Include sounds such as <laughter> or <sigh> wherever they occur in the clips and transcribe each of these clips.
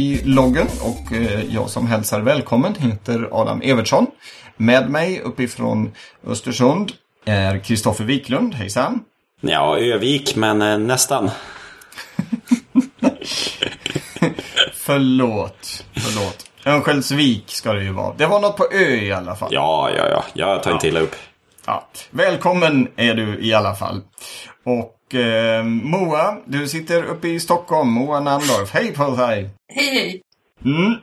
i loggen och eh, jag som hälsar välkommen heter Adam Evertsson. Med mig uppifrån Östersund är Kristoffer Wiklund. Hejsan! Ja, Övik, men eh, nästan. <laughs> förlåt, förlåt. Örnsköldsvik ska det ju vara. Det var något på ö i alla fall. Ja, ja, ja. Jag tar inte illa upp. Ja. Välkommen är du i alla fall. Och eh, Moa, du sitter uppe i Stockholm. Moa Namdorf. Hej på dig! Hej hej! Mm.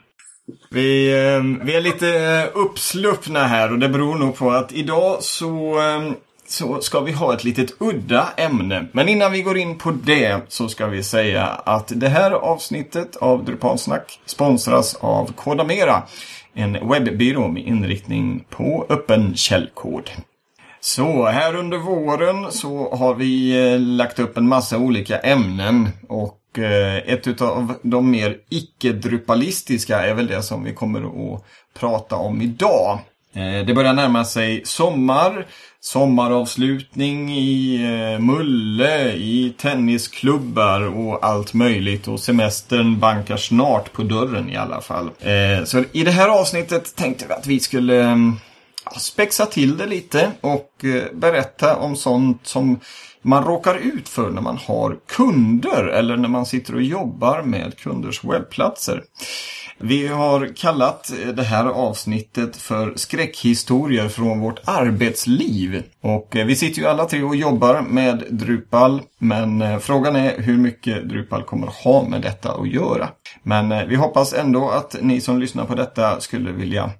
Vi, eh, vi är lite eh, uppsluppna här och det beror nog på att idag så, eh, så ska vi ha ett litet udda ämne. Men innan vi går in på det så ska vi säga att det här avsnittet av Drupalsnack sponsras av Kodamera. En webbyrå med inriktning på öppen källkod. Så här under våren så har vi eh, lagt upp en massa olika ämnen och eh, ett av de mer icke-drupalistiska är väl det som vi kommer att prata om idag. Eh, det börjar närma sig sommar, sommaravslutning i eh, Mulle, i tennisklubbar och allt möjligt och semestern bankar snart på dörren i alla fall. Eh, så i det här avsnittet tänkte vi att vi skulle mm, spexa till det lite och eh, berätta om sånt som man råkar ut för när man har kunder eller när man sitter och jobbar med kunders webbplatser. Vi har kallat eh, det här avsnittet för skräckhistorier från vårt arbetsliv. Och eh, vi sitter ju alla tre och jobbar med Drupal, men frågan är hur mycket Drupal kommer ha med detta att göra. Men vi hoppas ändå att ni som lyssnar på detta skulle vilja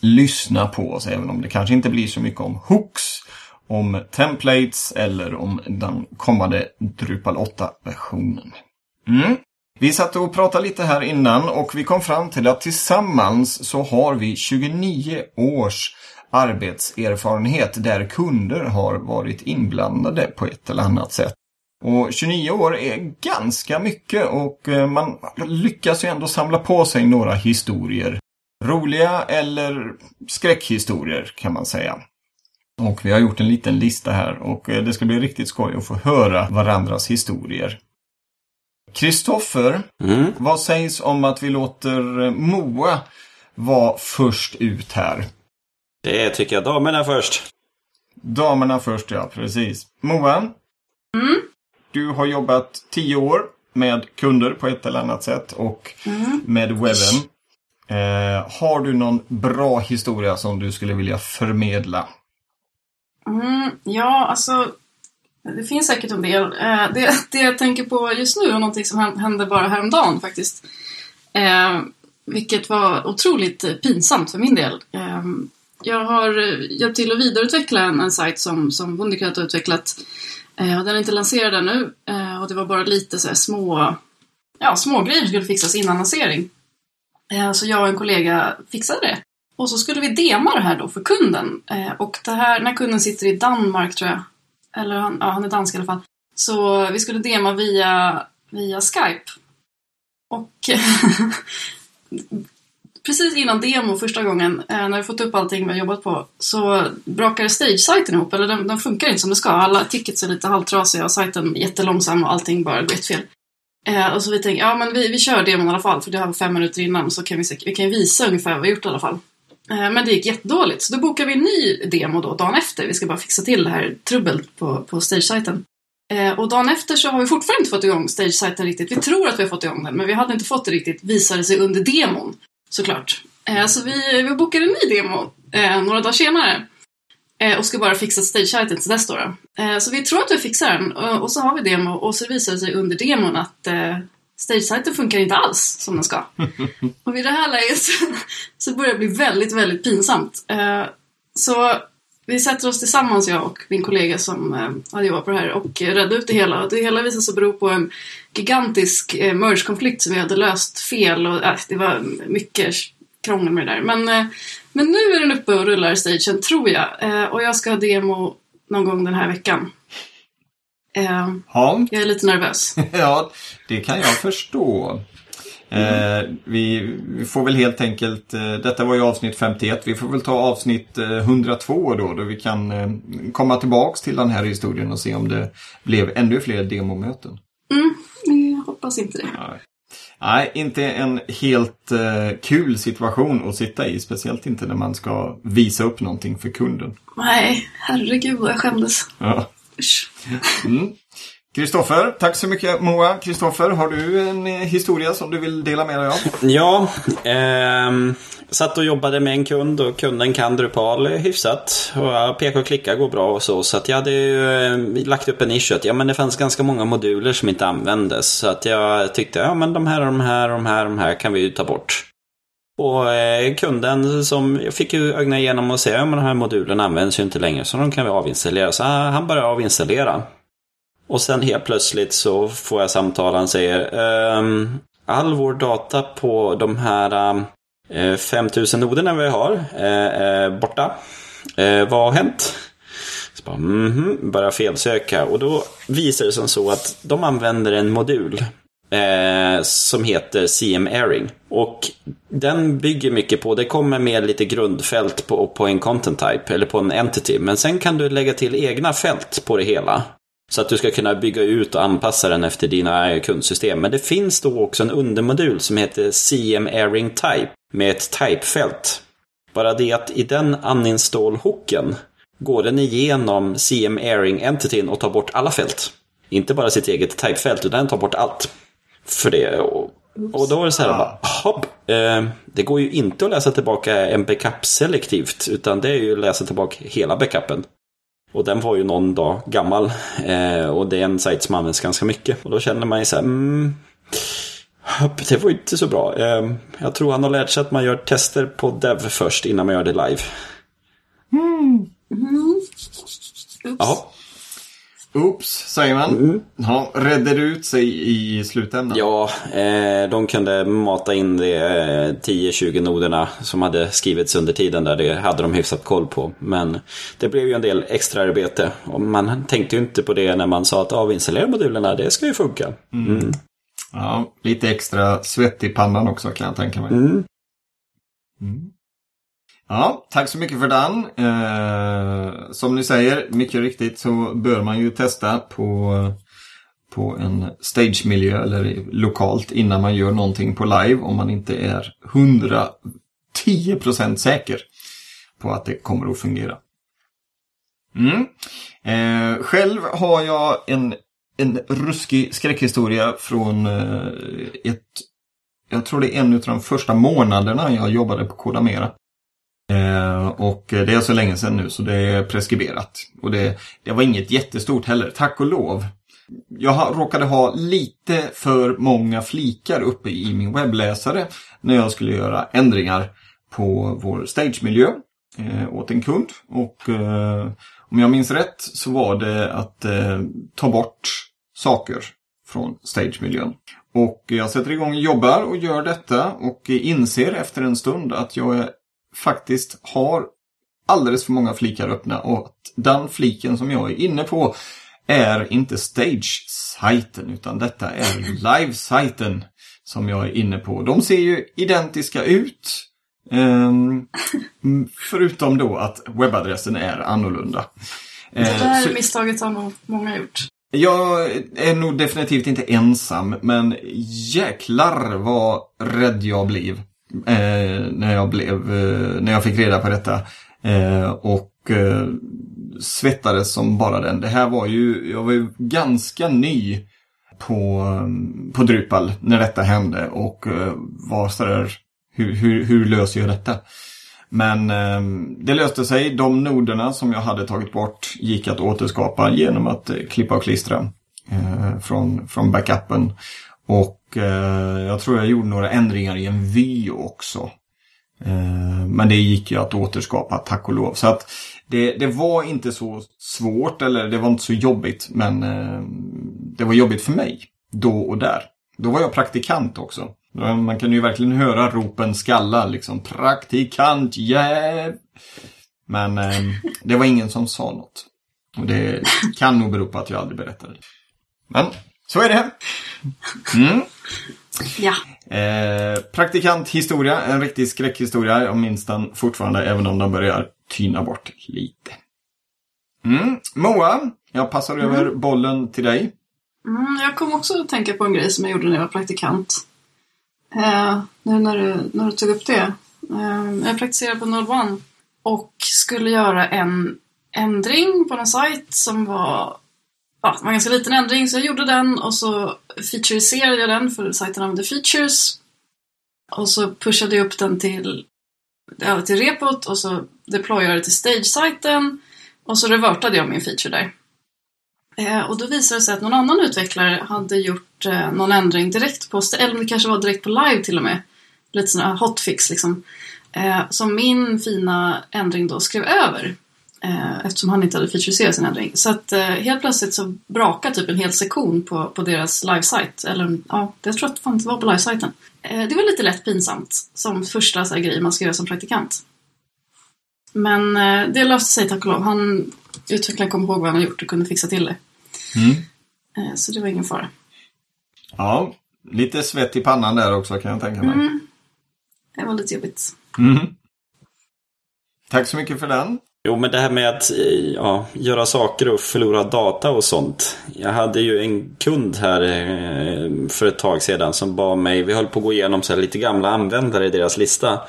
lyssna på oss även om det kanske inte blir så mycket om hooks, om templates eller om den kommande Drupal 8-versionen. Mm. Vi satt och pratade lite här innan och vi kom fram till att tillsammans så har vi 29 års arbetserfarenhet där kunder har varit inblandade på ett eller annat sätt. Och 29 år är ganska mycket och eh, man lyckas ju ändå samla på sig några historier Roliga eller skräckhistorier kan man säga. Och vi har gjort en liten lista här och eh, det ska bli riktigt skoj att få höra varandras historier. Kristoffer, mm. vad sägs om att vi låter eh, Moa vara först ut här? Det tycker jag. Damerna först. Damerna först, ja. Precis. Moa, mm. du har jobbat tio år med kunder på ett eller annat sätt och mm. med webben. Eh, har du någon bra historia som du skulle vilja förmedla? Mm, ja, alltså det finns säkert en del. Eh, det, det jag tänker på just nu är någonting som hände bara häromdagen faktiskt. Eh, vilket var otroligt pinsamt för min del. Eh, jag har hjälpt till att vidareutveckla en, en sajt som, som Wundercat har utvecklat. Eh, och den är inte lanserad ännu eh, och det var bara lite så små, ja, små grejer som skulle fixas innan lansering. Eh, så jag och en kollega fixade det. Och så skulle vi dema det här då för kunden. Eh, och det här, när kunden sitter i Danmark tror jag, eller han, ja, han är dansk i alla fall. Så vi skulle dema via, via Skype. Och <laughs> precis innan demo första gången, eh, när vi fått upp allting vi har jobbat på, så brakade stage-sajten ihop. Eller den, den, funkar inte som den ska. Alla tickets är lite halvtrasiga och sajten är jättelångsam och allting bara går fel. Eh, och så vi tänkte, ja men vi, vi kör demon i alla fall för det har vi fem minuter innan så kan vi, vi kan visa ungefär vad vi har gjort i alla fall. Eh, men det gick jättedåligt så då bokade vi en ny demo då dagen efter. Vi ska bara fixa till det här trubbel på, på stage-sajten. Eh, och dagen efter så har vi fortfarande inte fått igång stage-sajten riktigt. Vi tror att vi har fått igång den men vi hade inte fått det riktigt visade sig under demon såklart. Eh, så vi, vi bokade en ny demo eh, några dagar senare. Eh, och ska bara fixa stage-sajten till dess då. Eh, så vi tror att vi fixar den och, så har vi demo och så visar det sig under demon att eh, stage-sajten funkar inte alls som den ska. <laughs> och vid det här läget så, börjar det bli väldigt, väldigt pinsamt. Så vi sätter oss tillsammans, jag och min kollega som hade jobbat på det här och räddade ut det hela. Det hela visade sig bero på en gigantisk merge-konflikt som vi hade löst fel och äh, det var mycket krångel med det där. Men, men nu är den uppe och rullar i stagen, tror jag. Eh, och jag ska ha demo någon gång den här veckan. Eh, ja. Jag är lite nervös. <laughs> ja, det kan jag förstå. Mm. Eh, vi, vi, får väl helt enkelt, eh, detta var ju avsnitt 51, vi får väl ta avsnitt eh, 102 då, då vi kan eh, komma tillbaks till den här historien och se om det blev ännu fler demomöten. Mm, hoppas inte det. Nej, inte en helt eh, kul situation att sitta i. Speciellt inte när man ska visa upp någonting för kunden. Nej, herregud vad jag skämdes. Ja. Mm. Kristoffer, tack så mycket Moa. Kristoffer, har du en eh, historia som du vill dela med dig av? Ja, eh, satt och jobbade med en kund och kunden kan Drupal hyfsat. Och peka och klicka går bra och så. Så att jag hade ju eh, lagt upp en nisch att ja, men det fanns ganska många moduler som inte användes. Så att jag tyckte ja men de här och de här och de här de här kan vi ju ta bort. Och eh, kunden som jag fick ju ögna igenom och säga att de här modulerna används ju inte längre så de kan vi avinstallera. Så ah, han började avinstallera. Och sen helt plötsligt så får jag samtal. Han säger ehm, all vår data på de här eh, 5000 noderna vi har eh, är borta. Eh, vad har hänt? Så bara, mhm, börjar felsöka och då visar det sig så att de använder en modul eh, som heter CM Airing. Och den bygger mycket på, det kommer med lite grundfält på, på en content type eller på en entity. Men sen kan du lägga till egna fält på det hela. Så att du ska kunna bygga ut och anpassa den efter dina kundsystem. Men det finns då också en undermodul som heter CM Airing Type med ett typefält. Bara det att i den uninstall-hooken går den igenom CM Airing Entityn och tar bort alla fält. Inte bara sitt eget typefält utan den tar bort allt. För det. Och, och då är det så här, bara, hopp, eh, det går ju inte att läsa tillbaka en backup selektivt utan det är ju att läsa tillbaka hela backupen. Och den var ju någon dag gammal. Eh, och det är en sajt som används ganska mycket. Och då känner man ju så här, mm, det var ju inte så bra. Eh, jag tror han har lärt sig att man gör tester på dev först innan man gör det live. Oops. Ja, Oops, säger man. Ja, redde ut sig i slutändan? ja eh, de kunde mata in de eh, 10-20 noderna som hade skrivits under tiden där. Det hade de hyfsat koll på. Men det blev ju en del extra arbete. Och man tänkte ju inte på det när man sa att avinstallera modulerna, det ska ju funka. Mm. Ja, lite extra svett i pannan också kan jag tänka mig. Ja, tack så mycket för den. Eh, som ni säger, mycket riktigt så bör man ju testa på, på en stagemiljö eller lokalt innan man gör någonting på live om man inte är 110% säker på att det kommer att fungera. Mm. Eh, själv har jag en, en ruskig skräckhistoria från eh, ett, jag tror det är en av de första månaderna jag jobbade på Kodamera. Eh, och det är så länge sedan nu så det är preskriberat. Och det, det var inget jättestort heller, tack och lov. Jag råkade ha lite för många flikar uppe i min webbläsare när jag skulle göra ändringar på vår stagemiljö eh, åt en kund. Och eh, om jag minns rätt så var det att eh, ta bort saker från stagemiljön. Och jag sätter igång och jobbar och gör detta och inser efter en stund att jag är faktiskt har alldeles för många flikar öppna och att den fliken som jag är inne på är inte stage-sajten utan detta är live-sajten som jag är inne på. De ser ju identiska ut. ehm, <laughs> förutom då att webbadressen är annorlunda. Det Eh, där så- misstaget har nog många gjort. jag är nog definitivt inte ensam, men jäklar vad rädd jag blev. Eh, när jag blev, eh, när jag fick reda på detta. Eh, och eh, svettades som bara den. Det här var ju, jag var ju ganska ny på, eh, på Drupal när detta hände och eh, var sådär, hur, hur, hur löser jag detta? Men eh, det löste sig. De noderna som jag hade tagit bort gick att återskapa genom att eh, klippa och klistra eh, från, från backupen. Och eh, jag tror jag gjorde några ändringar i en vy också. Eh, men det gick ju att återskapa, tack och lov. Så att det, det var inte så svårt eller det var inte så jobbigt. Men eh, det var jobbigt för mig då och där. Då var jag praktikant också. Man kan ju verkligen höra ropen skalla liksom. Praktikant, yeah! Men eh, det var ingen som sa något. Och det kan nog bero på att jag aldrig berättade. Men så är det. Mm. Ja. Eh, praktikanthistoria, en riktig skräckhistoria. Jag minns den fortfarande även om den börjar tyna bort lite. Mm. Moa, jag passar över bollen till dig. Mm, jag kom också att tänka på en grej som jag gjorde när jag var praktikant. Eh, nu när du, när du tog upp det. Eh, jag praktiserade på Node One och skulle göra en ändring på en sajt som var, ja, det var en ganska liten ändring så jag gjorde den och så featureiserade jag den för sajten använde features. Och så pushade jag upp den till, ja, till repot och så deployade jag det till stage-sajten och så revertade jag min feature där. Eh, och då visade det sig att någon annan utvecklare hade gjort eh, någon ändring direkt på, eller det kanske var direkt på live till och med. Lite sån hotfix liksom. Eh, som min fina ändring då skrev över. Eh, eftersom han inte hade featureserat sin ändring. Så att eh, helt plötsligt så brakade typ en hel sektion på, på deras livesite. Eller ja, jag tror att fan det var på livesajten. Eh, det var lite lätt pinsamt som första så här, grej man ska göra som praktikant. Men det löste sig tack och lov. Han, utvecklaren kom ihåg vad han hade gjort och kunde fixa till det. Mm. Så det var ingen fara. Ja, lite svett i pannan där också kan jag tänka mig. Mm. Det var lite jobbigt. Mm. Tack så mycket för den. Jo, men det här med att eh, ja, göra saker och förlora data och sånt. Jag hade ju en kund här eh, för ett tag sedan som bad mig, vi höll på att gå igenom så lite gamla användare i deras lista.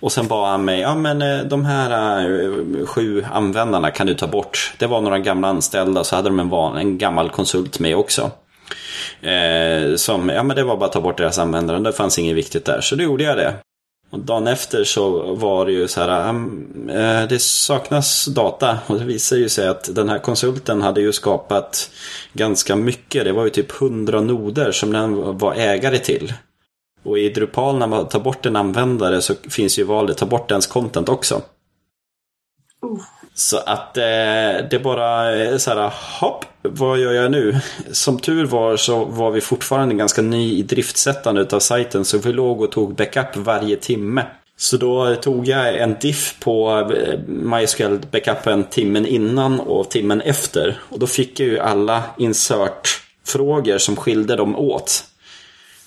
Och sen bad han mig, ja men eh, de här sju användarna kan du ta bort. Det var några gamla anställda, så hade de en, van, en gammal konsult med också. Eh, som, ja men det var bara att ta bort deras användare, det fanns inget viktigt där. Så då gjorde jag det. Och dagen efter så var det ju så här, eh, det saknas data. Och det visade ju sig att den här konsulten hade ju skapat ganska mycket. Det var ju typ 100 noder som den var ägare till. Och i Drupal när man tar bort en användare så finns ju valet ta bort ens content också. Uh. Så att eh, det bara eh, så här, hopp, vad gör jag nu? Som tur var så var vi fortfarande ganska ny i driftsättandet av sajten så vi låg och tog backup varje timme. Så då tog jag en diff på eh, MySQL backupen timmen innan och timmen efter. Och då fick jag ju alla insert-frågor som skilde dem åt.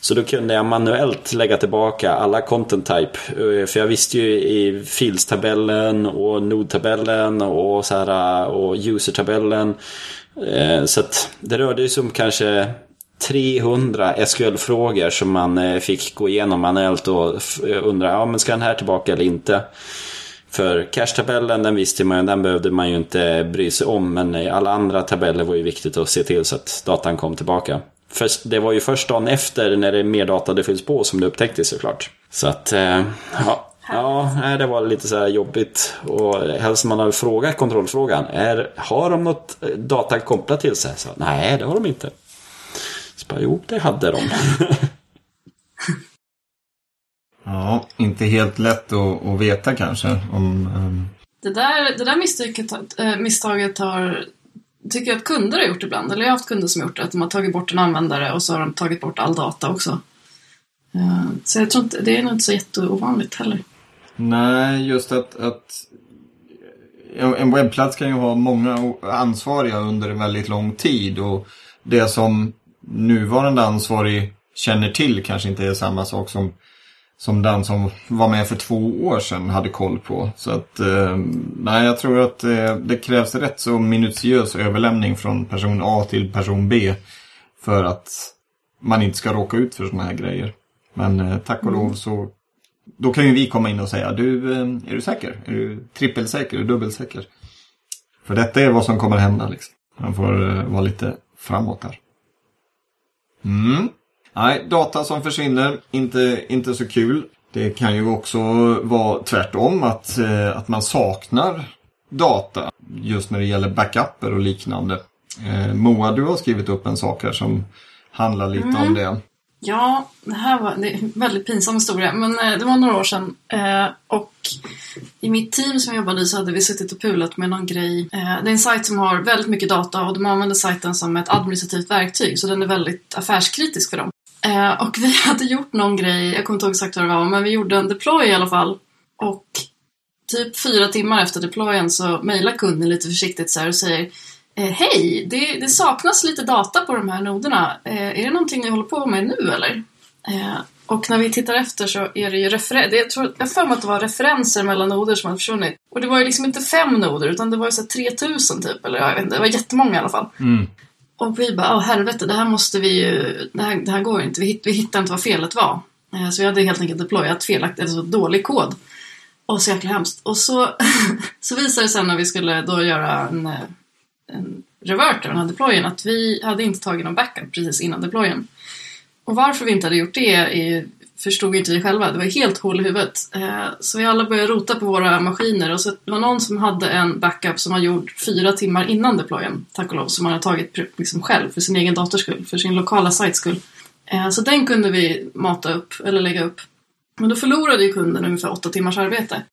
Så då kunde jag manuellt lägga tillbaka alla content type. Eh, för jag visste ju i filstabellen och nodtabellen och, så här, eh, och user-tabellen. Eh, så att det rörde sig om kanske 300 SQL-frågor som man fick gå igenom manuellt och undra, ja men ska den här tillbaka eller inte? För cache-tabellen den visste man ju, den behövde man ju inte bry sig om. Men alla andra tabeller var ju viktigt att se till så att datan kom tillbaka. För det var ju först dagen efter när det mer data det fylls på som det upptäcktes såklart. Så att, eh, ja. Ja, det var lite så här jobbigt. Och helst man hade frågat kontrollfrågan. Är, har de något data kopplat till sig? Så, Nej, det har de inte. Så bara, jo, det hade de. <laughs> ja, inte helt lätt att, att veta kanske. Om, um... det, där, det där misstaget, äh, misstaget har tycker jag att kunder har gjort ibland. Eller jag har haft kunder som har gjort det. Att de har tagit bort en användare och så har de tagit bort all data också. Eh, så jag tror inte, det är nog inte så jätteovanligt heller. Nej, just att, att en webbplats kan ju ha många ansvariga under en väldigt lång tid och det som nuvarande ansvarig känner till kanske inte är samma sak som som den som var med för två år sedan hade koll på. Så att, eh, nej, jag tror att eh, det krävs rätt så minutiös överlämning från person A till person B för att man inte ska råka ut för sådana här grejer. Men eh, tack och lov mm. så då kan ju vi komma in och säga du, eh, är du säker? Är du trippelsäker? Är du dubbelsäker? För detta är vad som kommer hända liksom. Man får eh, vara lite framåt här. Mm. Nej, data som försvinner, inte, inte så kul. Det kan ju också vara tvärtom, att, eh, att man saknar data just när det gäller backuper och liknande. Eh, Moa, du har skrivit upp en sak här som handlar lite mm. om det. Ja, det här var det en väldigt pinsam historia, men eh, det var några år sedan. Eh, och i mitt team som jag jobbade i så hade vi suttit och pulat med någon grej. Det är en sajt som har väldigt mycket data och de använder sajten som ett administrativt verktyg, så den är väldigt affärskritisk för dem. Eh, och vi <laughs> hade gjort någon grej, jag kommer inte ihåg exakt vad det var, men vi gjorde en deploy i alla fall. Och typ fyra timmar efter deployen så mejlar kunden lite försiktigt så och säger eh, Hej, det, det, saknas lite data på de här noderna. Eh, är det någonting ni håller på med nu eller? Eh, och när vi tittar efter så är det ju referenser. Jag tror jag för mig att det var referenser mellan noder som hade försvunnit. Och det var ju liksom inte fem noder utan det var ju så 3000 typ. Eller jag vet inte, det var jättemånga i alla fall. Mm. Och vi bara, åh helvete, det här måste vi ju, det här, det här går inte, vi, hitt, vi hittar inte vad felet var. Eh, så vi hade helt enkelt deployat felaktigt, alltså dålig kod. Och så jäkla hemskt. Och så, <laughs> så visade det sig när vi skulle då göra en, eh, en revert av den här deployen att vi hade inte tagit någon backup precis innan deployen. Och varför vi inte hade gjort det är, förstod inte vi själva. Det var helt hål i huvudet. Eh, så vi alla började rota på våra maskiner och så det var någon som hade en backup som var gjord fyra timmar innan deployen, tack och lov, som man hade tagit liksom själv för sin egen dators skull, för sin lokala sites skull. Eh, så den kunde vi mata upp, eller lägga upp. Men då förlorade ju kunden ungefär åtta timmars arbete.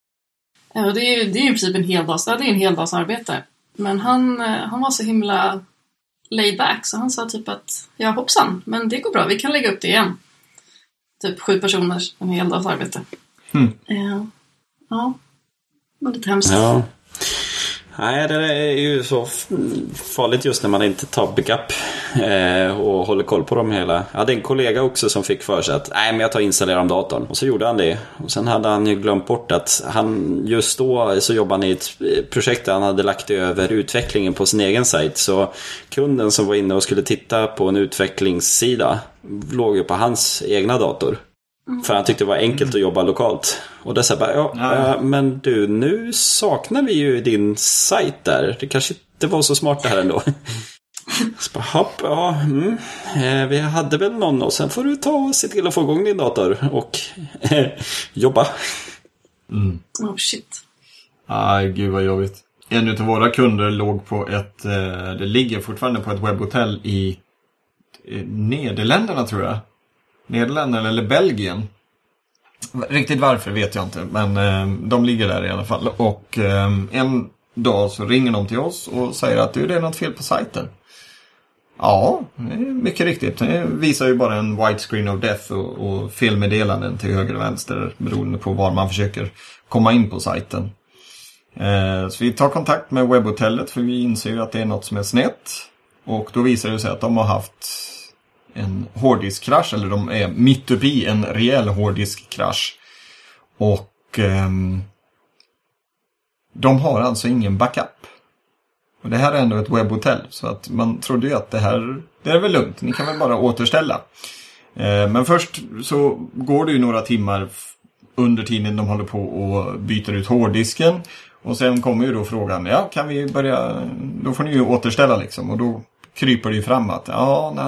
Eh, och det är ju det är i princip en hel dags, ja, det är en hel dags arbete. Men han, han var så himla laid back så han sa typ att ja hoppsan, men det går bra, vi kan lägga upp det igen. Typ sju personer, en hel dags arbete. Mm. Eh, ja, det var lite hemskt. Ja. Nej, det är ju så farligt just när man inte tar backup eh, och håller koll på dem hela. Jag hade en kollega också som fick för sig att nej, men jag tar och installerar om datorn. Och så gjorde han det. Och sen hade han ju glömt bort att han just då så jobbade han i ett eh, projekt där han hade lagt över utvecklingen på sin egen sajt. Så kunden som var inne och skulle titta på en utvecklingssida låg ju på hans egna dator. För han tyckte det var enkelt att jobba lokalt. Och här bara, ja, Ja. eh, men du, nu saknar vi ju din sajt där. Det kanske inte var så smart det här ändå. <laughs> Så bara, hopp, ja, mm. eh, vi hade väl någon och sen får du ta och se till att få igång din dator och eh, jobba. Oh shit. Aj, gud vad jobbigt. En av våra kunder låg på ett, eh, det ligger fortfarande på ett webbhotell i Nederländerna tror jag. Nederländerna eller Belgien. Riktigt varför vet jag inte, men eh, de ligger där i alla fall. Och eh, en dag så ringer de till oss och säger att du, det är något fel på sajten. Ja, mycket riktigt. Det visar ju bara en white screen of death och, och felmeddelanden till höger och vänster beroende på var man försöker komma in på sajten. Eh, Så vi tar kontakt med webbhotellet för vi inser ju att det är något som är snett. Och då visar det sig att de har haft en hårddiskkrasch, eller de är mitt uppe i en rejäl hårddiskkrasch. Och ehm, de har alltså ingen backup. Och det här är ändå ett webbhotell, så att man trodde ju att det här, det är väl lugnt, ni kan väl bara återställa. Eh, Men först så går det ju några timmar under tiden de håller på och byter ut hårddisken. Och sen kommer ju då frågan, ja kan vi börja, då får ni ju återställa liksom. Och då kryper det ju fram att, ja, nej,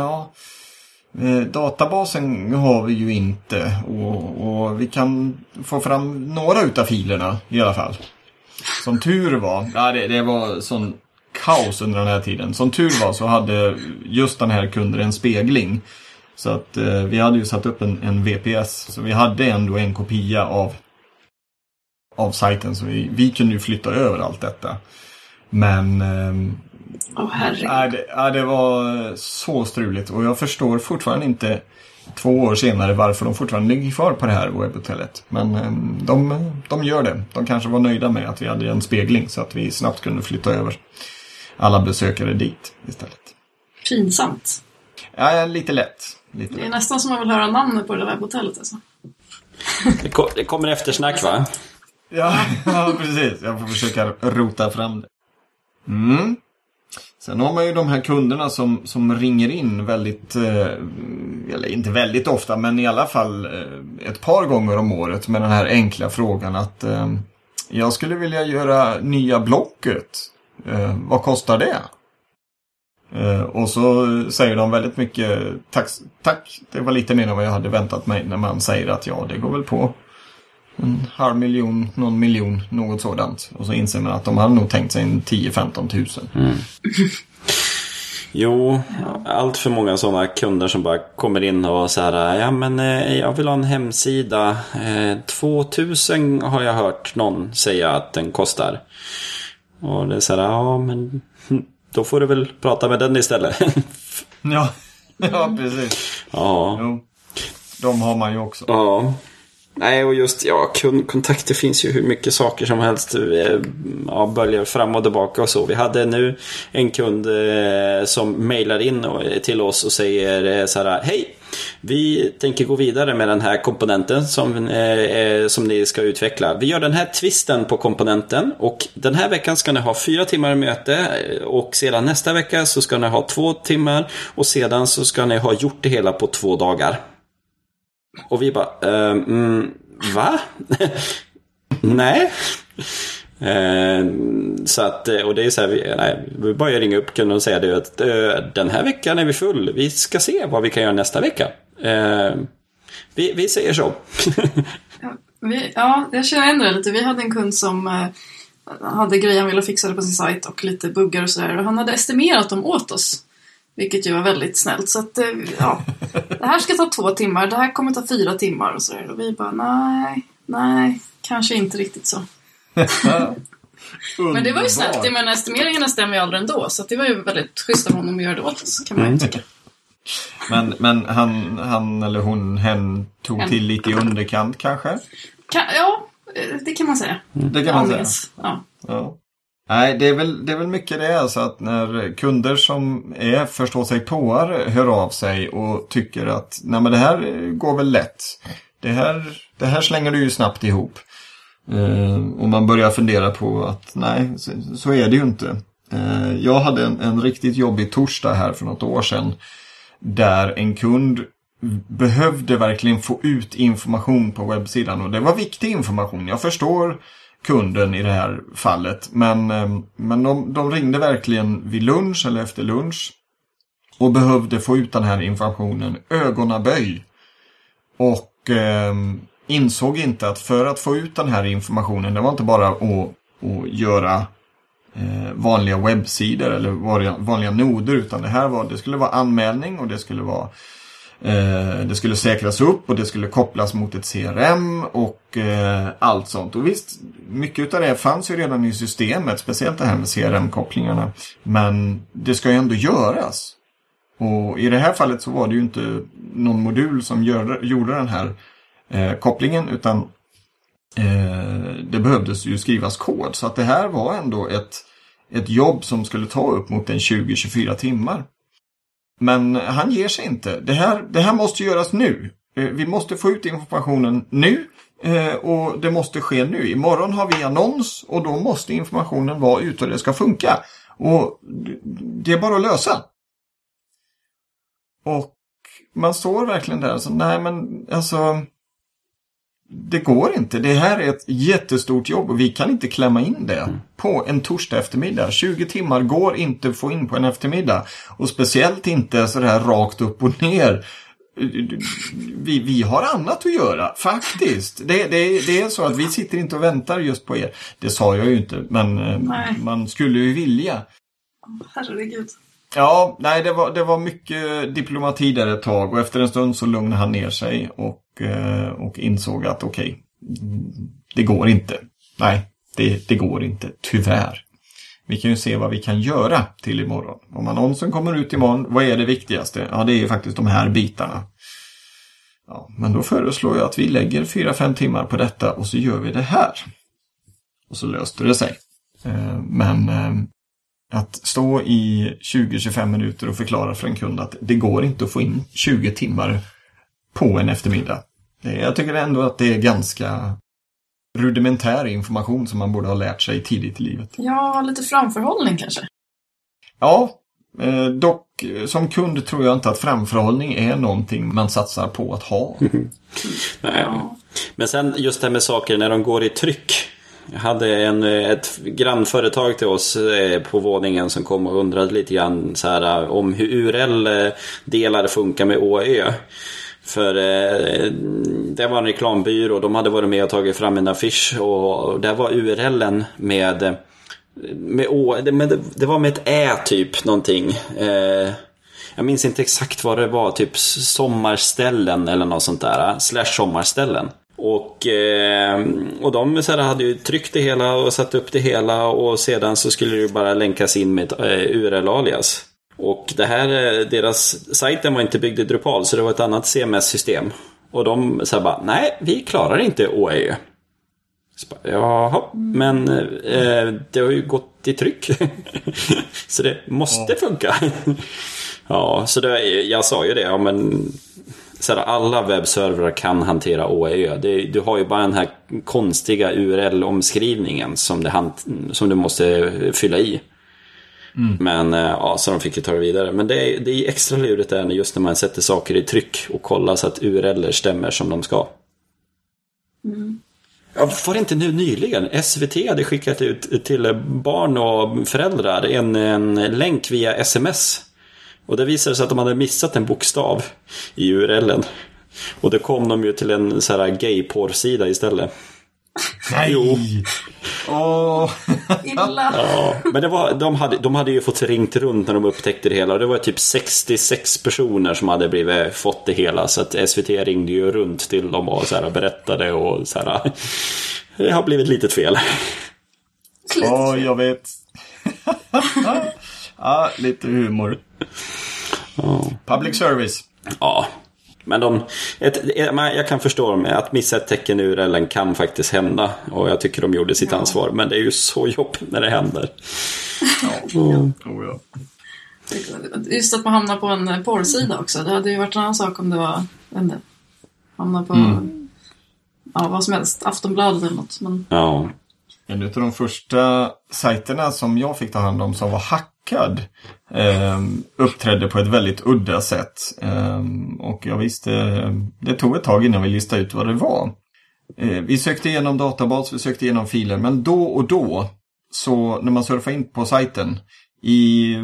Eh, databasen har vi ju inte. Och, och vi kan få fram några utav filerna i alla fall. Som tur var, ja, det, det var sån kaos under den här tiden. Som tur var så hade just den här kunden en spegling. Så att eh, vi hade ju satt upp en, en VPS. Så vi hade ändå en kopia av, av sajten. Så vi, vi kunde ju flytta över allt detta. Men eh, Åh herregud. Nej, det, ja, det var så struligt och jag förstår fortfarande inte två år senare varför de fortfarande ligger kvar på det här webbhotellet. Men eh, de, de gör det. De kanske var nöjda med att vi hade en spegling så att vi snabbt kunde flytta över alla besökare dit istället. Pinsamt. Ja, lite lätt. Lite Det är lätt. nästan som man vill höra namnet på det där webbhotellet alltså. Det, ko- det kommer eftersnack va? Ja, <laughs> ja, precis. Jag får försöka rota fram det. Mm. Sen har man ju de här kunderna som, som ringer in väldigt, eh, eller inte väldigt ofta, men i alla fall eh, ett par gånger om året med den här enkla frågan att eh, jag skulle vilja göra nya Blocket. Eh, vad kostar det? Eh, och så säger de väldigt mycket tack, tack, det var lite mer än vad jag hade väntat mig när man säger att ja, det går väl på en halv miljon, någon miljon, något sådant. Och så inser man att de hade nog tänkt sig en 10-15 tusen. <laughs> Jo, allt för många sådana kunder som bara kommer in och så här, ja men eh, jag vill ha en hemsida. Eh, 2000 har jag hört någon säga att den kostar. Och det är så här, ja men <laughs> då får du väl prata med den istället. <laughs> Ja, ja precis. ja. Jo. De har man ju också. Ja. Nej, och just ja, kundkontakter finns ju hur mycket saker som helst. Eh, ja, böljar fram och tillbaka och så. Vi hade nu en kund eh, som mejlar in eh, till oss och säger eh, så här. Hej! Vi tänker gå vidare med den här komponenten som, eh, eh, som ni ska utveckla. Vi gör den här twisten på komponenten och den här veckan ska ni ha fyra timmar möte och sedan nästa vecka så ska ni ha två timmar och sedan så ska ni ha gjort det hela på två dagar. Och vi bara, ehm, mm, va? <laughs> Nej. Eh, så att, och det är så här, vi, nej, vi bara ringa upp kunden och säga det att eh, den här veckan är vi full. Vi ska se vad vi kan göra nästa vecka. Eh, vi, vi säger så. <laughs> ja, vi, ja, jag känner igen det lite. Vi hade en kund som eh, hade grejer han ville fixa på sin sajt och lite buggar och sådär. Och han hade estimerat dem åt oss. Vilket ju var väldigt snällt. Så att, eh, ja. Det här ska ta två timmar, det här kommer ta fyra timmar och sådär. Och vi bara, nej, nej, kanske inte riktigt så. <laughs> Men det var ju snällt. Jag menar, estimeringarna stämmer ju aldrig ändå. Så det var ju väldigt schysst av honom att göra det åt oss, kan man ju tycka. Men, men han, han eller hon, hen tog Hen. till lite i underkant kanske? Kan, ja, eh, det kan man säga. Det kan man säga. Aningens. Ja. Ja. Nej, det är, väl, det är väl mycket det alltså att när kunder som är förstå sig påar hör av sig och tycker att nej men det här går väl lätt. Det här, det här slänger du ju snabbt ihop. Eh, och man börjar fundera på att nej, så, så är det ju inte. Eh, jag hade en, en riktigt jobbig torsdag här för något år sedan. Där en kund behövde verkligen få ut information på webbsidan och det var viktig information. Jag förstår kunden i det här fallet. Men, eh, men de, de ringde verkligen vid lunch eller efter lunch och behövde få ut den här informationen ögonaböj. Och eh, insåg inte att för att få ut den här informationen, det var inte bara att, att göra eh, vanliga webbsidor eller vanliga, vanliga noder utan det här var, det skulle vara anmälning och det skulle vara Eh, Eh, det skulle säkras upp och det skulle kopplas mot ett CRM och eh, allt sånt. Och visst, mycket av det fanns ju redan i systemet, speciellt det här med CRM-kopplingarna. Men det ska ju ändå göras. Och i det här fallet så var det ju inte någon modul som gör, gjorde den här eh, kopplingen utan det behövdes ju skrivas kod. Så att det här var ändå ett, ett jobb som skulle ta upp mot en 20-24 timmar. Men han ger sig inte. Det här, det här måste göras nu. Eh, vi måste få ut informationen nu eh, och det måste ske nu. Imorgon har vi annons och då måste informationen vara ute och det ska funka. Och det är bara att lösa. Och man står verkligen där så, nej men alltså det går inte. Det här är ett jättestort jobb och vi kan inte klämma in det på en torsdag eftermiddag. 20 timmar går inte att få in på en eftermiddag. Och speciellt inte så här rakt upp och ner. Vi, vi har annat att göra, faktiskt. Det, det, det är så att vi sitter inte och väntar just på er. Det sa jag ju inte, men eh, Nej. man skulle ju vilja. Herregud. Ja, nej det var, det var mycket diplomati där ett tag och efter en stund så lugnade han ner sig och, eh, och insåg att okej, det går inte. Nej, det, det går inte, tyvärr. Vi kan ju se vad vi kan göra till imorgon. Om annonsen kommer ut imorgon, vad är det viktigaste? Ja, det är ju faktiskt de här bitarna. Ja, men då föreslår jag att vi lägger 4-5 timmar på detta och så gör vi det här. Och så löste det sig. Eh, men eh, att stå i 20-25 minuter och förklara för en kund att det går inte att få in 20 timmar på en eftermiddag. Jag tycker ändå att det är ganska rudimentär information som man borde ha lärt sig tidigt i livet. Ja, lite framförhållning kanske. Ja, eh, dock som kund tror jag inte att framförhållning är någonting man satsar på att ha. <laughs> Nej. Men sen just det här med saker när de går i tryck. Jag hade en, eh, ett grannföretag till oss eh, på våningen som kom och undrade lite grann så här, eh, om hur URL-delar funkar med ÅÖ. För eh, det var en reklambyrå, de hade varit med och tagit fram en affisch och där var URLen med med å, det, det var med ett ä typ någonting. Eh, jag minns inte exakt vad det var, typ sommarställen eller något sånt där. Slash sommarställen. Och, eh, och de så här, hade ju tryckt det hela och satt upp det hela och sedan så skulle det bara länkas in med ett eh, URL-alias. Och det här, eh, deras sajten var inte byggd i Drupal så det var ett annat CMS-system. Och de sa bara, nej vi klarar inte. Så bara, Jaha, men eh, det har ju gått i tryck. <laughs> så det måste funka. <laughs> ja, så det, jag sa ju det, ja men så här, alla webbservrar kan hantera OAÖ. Det, du har ju bara den här konstiga URL-omskrivningen som, det som du måste fylla i. Men eh, ja, så de fick ju ta det vidare. Men det är, det är extra lurigt där just när man sätter saker i tryck och kollar så att URL stämmer som de ska. Ja, var det inte nu nyligen? SVT hade skickat ut till barn och föräldrar en, en länk via sms. Och det visade sig att de hade missat en bokstav i URLen. Och då kom de ju till en så här gay-porrsida istället. Nej! Jo. Åh! Illa. Ja, men det var, de, hade, de hade ju fått ringt runt när de upptäckte det hela. Och det var typ 66 personer som hade blivit, fått det hela. Så att SVT ringde ju runt till dem och så här berättade och så här. Det har blivit litet fel. Åh, jag vet. Ja, lite humor. Public service. Ja, men de, ett, jag kan förstå dem. Att missa ett tecken ur eller kan faktiskt hända. Och jag tycker de gjorde sitt Ja. ansvar. Men det är ju så jobbigt när det händer. Ja. Mm. Oh, ja. Just att man hamnar på en porrsida också. Det hade ju varit en annan sak om det var, inte, hamna på Mm. ja, vad som helst, Aftonbladet eller något. Men Ja. En av de första sajterna som jag fick ta hand om som var hackad eh, uppträdde på ett väldigt udda sätt. Eh, och jag visste, det tog ett tag innan vi listade ut vad det var. Eh, vi sökte igenom databas, vi sökte igenom filer, men då och då så när man surfar in på sajten i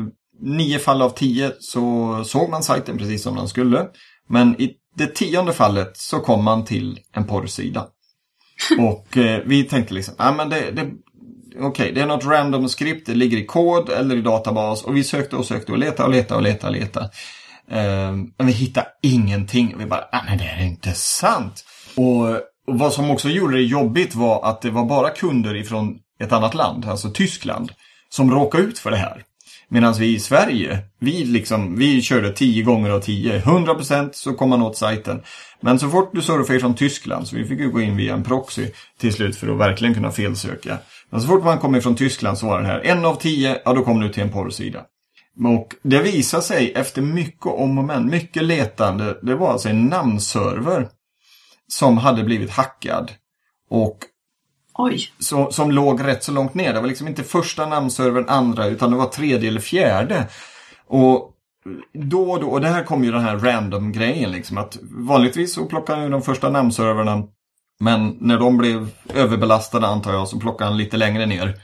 nio fall av tio så såg man sajten precis som den skulle. Men i det tionde fallet så kom man till en porrsida. <laughs> Och eh, vi tänkte liksom, ja men det, det okej, det är något random skript, det ligger i kod eller i databas och vi sökte och sökte och letade och letade och letade och letade. Eh, men vi hittade ingenting. Vi bara, ah, men det är inte sant. Och, och vad som också gjorde det jobbigt var att det var bara kunder ifrån ett annat land, alltså Tyskland, som råkade ut för det här. Medan vi i Sverige, vi, liksom, vi körde 10 gånger av 10. 100% så kom man åt sajten. Men så fort du surfar från Tyskland, så vi fick ju gå in via en proxy till slut för att verkligen kunna felsöka. Men så fort man kom ifrån Tyskland så var det här, en av 10, ja då kom du till en porrsida. Och det visade sig efter mycket om och men, mycket letande, det var alltså en namnserver som hade blivit hackad. Och oj, så, som låg rätt så långt ner. Det var liksom inte första namnservern, andra, utan det var tredje eller fjärde. Och då och då, och det här kom ju den här random-grejen liksom, att vanligtvis så plockar ju de första namnserverna, men när de blev överbelastade antar jag, så plockade han lite längre ner.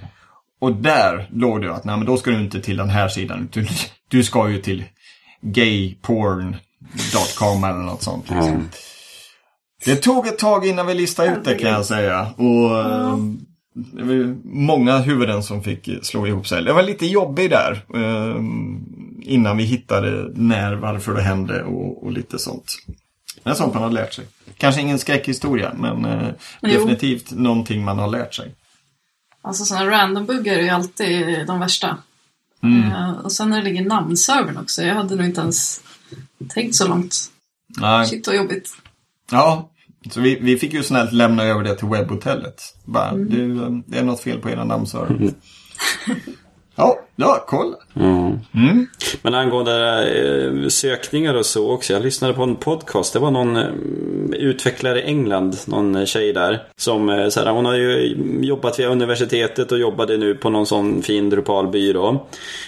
Och där låg det att, nej men då ska du inte till den här sidan, du, du ska ju till gayporn.com eller något sånt. Liksom. Mm. Det tog ett tag innan vi listade ut det kan jag säga. Och eh, det var många huvuden som fick slå ihop sig. Det var lite jobbigt där. eh, Innan vi hittade när, varför det hände och, och lite sånt. Men sånt man har lärt sig. Kanske ingen skräckhistoria, men eh, Jo. definitivt någonting man har lärt sig. alltså sådana random-buggar är ju alltid de värsta. Mm. Eh, och sen när det ligger namnservern också, jag hade nog inte ens tänkt så långt. Nej. Shit vad jobbigt. Ja, så vi, vi fick ju snällt lämna över det till webbhotellet. Bara, Mm. du, eh, det är något fel på era namnserver. <laughs> ja, ja, kolla. Mm. Mm. Men angående eh, sökningar och så också. Jag lyssnade på en podcast. Det var någon eh, utvecklare i England, någon eh, tjej där. Som, eh, så här, hon har ju jobbat via universitetet och jobbade nu på någon sån fin Drupalbyrå.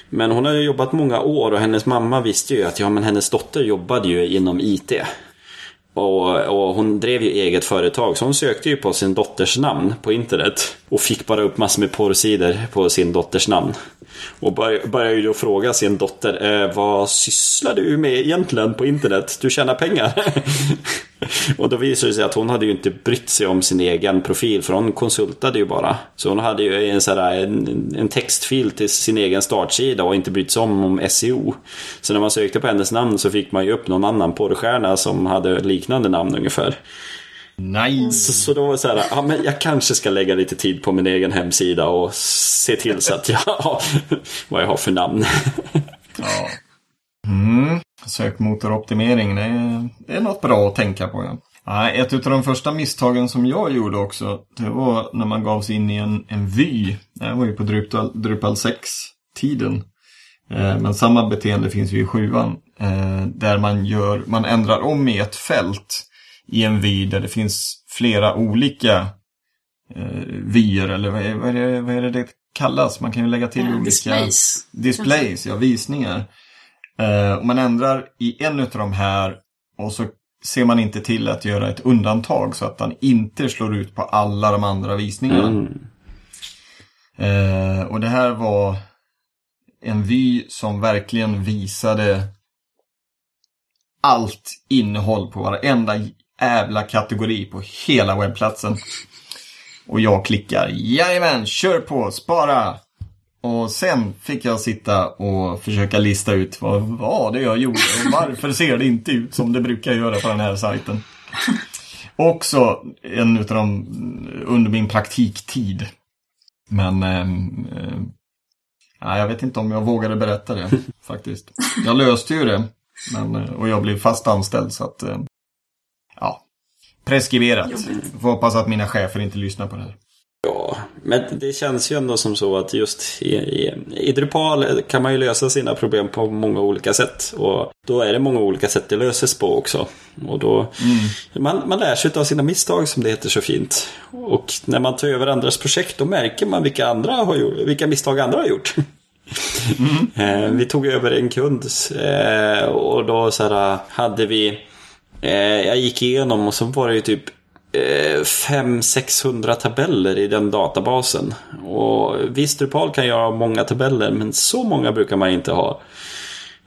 Men hon har ju jobbat många år och hennes mamma visste ju att ja, men hennes dotter jobbade ju inom IT. Och, och hon drev ju eget företag så hon sökte ju på sin dotters namn på internet. Och fick bara upp massor med porrsidor på sin dotters namn. Och bör- började ju då fråga sin dotter, eh, vad sysslar du med egentligen på internet? Du tjänar pengar. <laughs> och då visade det sig att hon hade ju inte brytt sig om sin egen profil för hon konsultade ju bara. Så hon hade ju en, sån här, en, en textfil till sin egen startsida och inte brytt sig om, om SEO. Så när man sökte på hennes namn så fick man ju upp någon annan porrstjärna som hade liknande namn ungefär. Nice. Så, så då var det så här, ja men jag kanske ska lägga lite tid på min egen hemsida och se till så att jag <laughs> har vad jag har för namn. Ja. Mm. Sökmotoroptimering, det är, det är något bra att tänka på. Ja. Ja, ett av de första misstagen som jag gjorde också, det var när man gav sig in i en, en vy. Det var ju på Drupal, Drupal 6-tiden. Eh, men samma beteende finns ju i sjuan. Eh, där man, gör, man ändrar om i ett fält i en vy där det finns flera olika eh, vyer eller vad är, vad, är det, vad är det det kallas? Man kan ju lägga till Eh, olika displays. displays, ja visningar. Eh, och man ändrar i en av de här och så ser man inte till att göra ett undantag så att den inte slår ut på alla de andra visningarna. Mm. Eh, och det här var en vy som verkligen visade allt innehåll på varenda jävla kategori på hela webbplatsen. Och jag klickar jajamän, kör på, spara! Och sen fick jag sitta och försöka lista ut vad var det jag gjorde och varför ser det inte ut som det brukar göra på den här sajten. Också en utav de under min praktiktid. Men eh, ja, jag vet inte om jag vågade berätta det <laughs> faktiskt. Jag löste ju det. Men, eh, och jag blev fast anställd så att eh, ja, preskriberat. Får hoppas att mina chefer inte lyssnar på det här. Ja, men det känns ju ändå som så att just i, i, i Drupal kan man ju lösa sina problem på många olika sätt. Och då är det många olika sätt det löses på också. Och då, man, man lär sig av sina misstag som det heter så fint. Och när man tar över andras projekt då märker man vilka, andra har gjort, vilka misstag andra har gjort. <laughs> Eh, vi tog över en kund eh, och då så här, hade vi eh, Jag gick igenom och så var det ju typ Eh, 500-600 tabeller i den databasen. Och visst, Drupal kan göra många tabeller, men så många brukar man inte ha.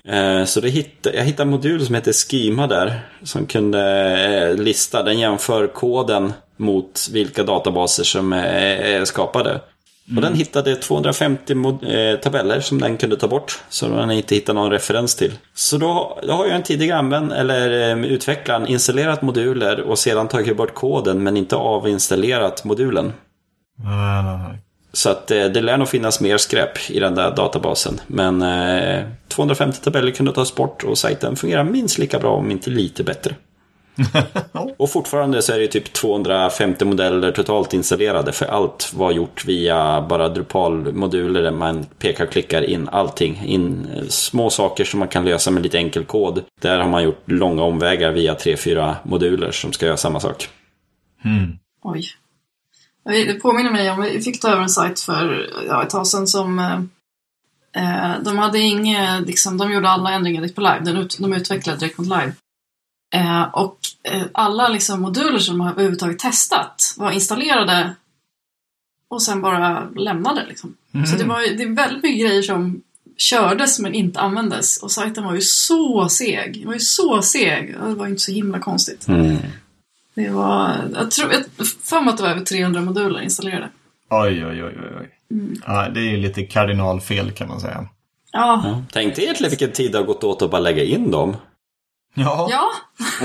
Eh, så det hitt, jag hittade en modul som heter Schema där. Som kunde eh, lista, den jämför koden mot vilka databaser som är skapade skapade. Och den hittade 250 mod- eh, tabeller som den kunde ta bort. Så den inte hittade någon referens till. Så då, då har ju en tidigare använd, eller eh, utvecklaren installerat moduler och sedan tagit bort koden men inte avinstallerat modulen. Nej, nej, nej. Så att eh, det lär nog finnas mer skräp i den där databasen. Men eh, 250 tabeller kunde tas bort och sajten fungerar minst lika bra om inte lite bättre. <laughs> och fortfarande så är det typ 250 modeller totalt installerade för allt var gjort via bara Drupal-moduler där man pekar och klickar in allting. In små saker som man kan lösa med lite enkel kod. Där har man gjort långa omvägar via 3-4 moduler som ska göra samma sak. Oj. Det påminner mig om, vi fick ta över en sajt för ja, ett tag sedan som eh, eh, de hade inget, liksom, de gjorde alla ändringar direkt på live, de, ut, de utvecklade direkt mot live. Eh, och eh, alla liksom, moduler som de har överhuvudtaget testat var installerade och sen bara lämnade. Liksom. Så det, var, ju- det är väldigt mycket grejer som kördes men inte användes och sajten var ju så seg. Den var ju så seg. och Det var ju inte så himla konstigt. Det var, jag tror, jag för mig att det var över 300 moduler installerade. Oj, oj, oj, oj. oj. Ja, det är ju lite kardinalfel kan man säga. Ja, Ja. Tänk dig egentligen vilken tid det har gått åt att bara lägga in dem. Ja, ja.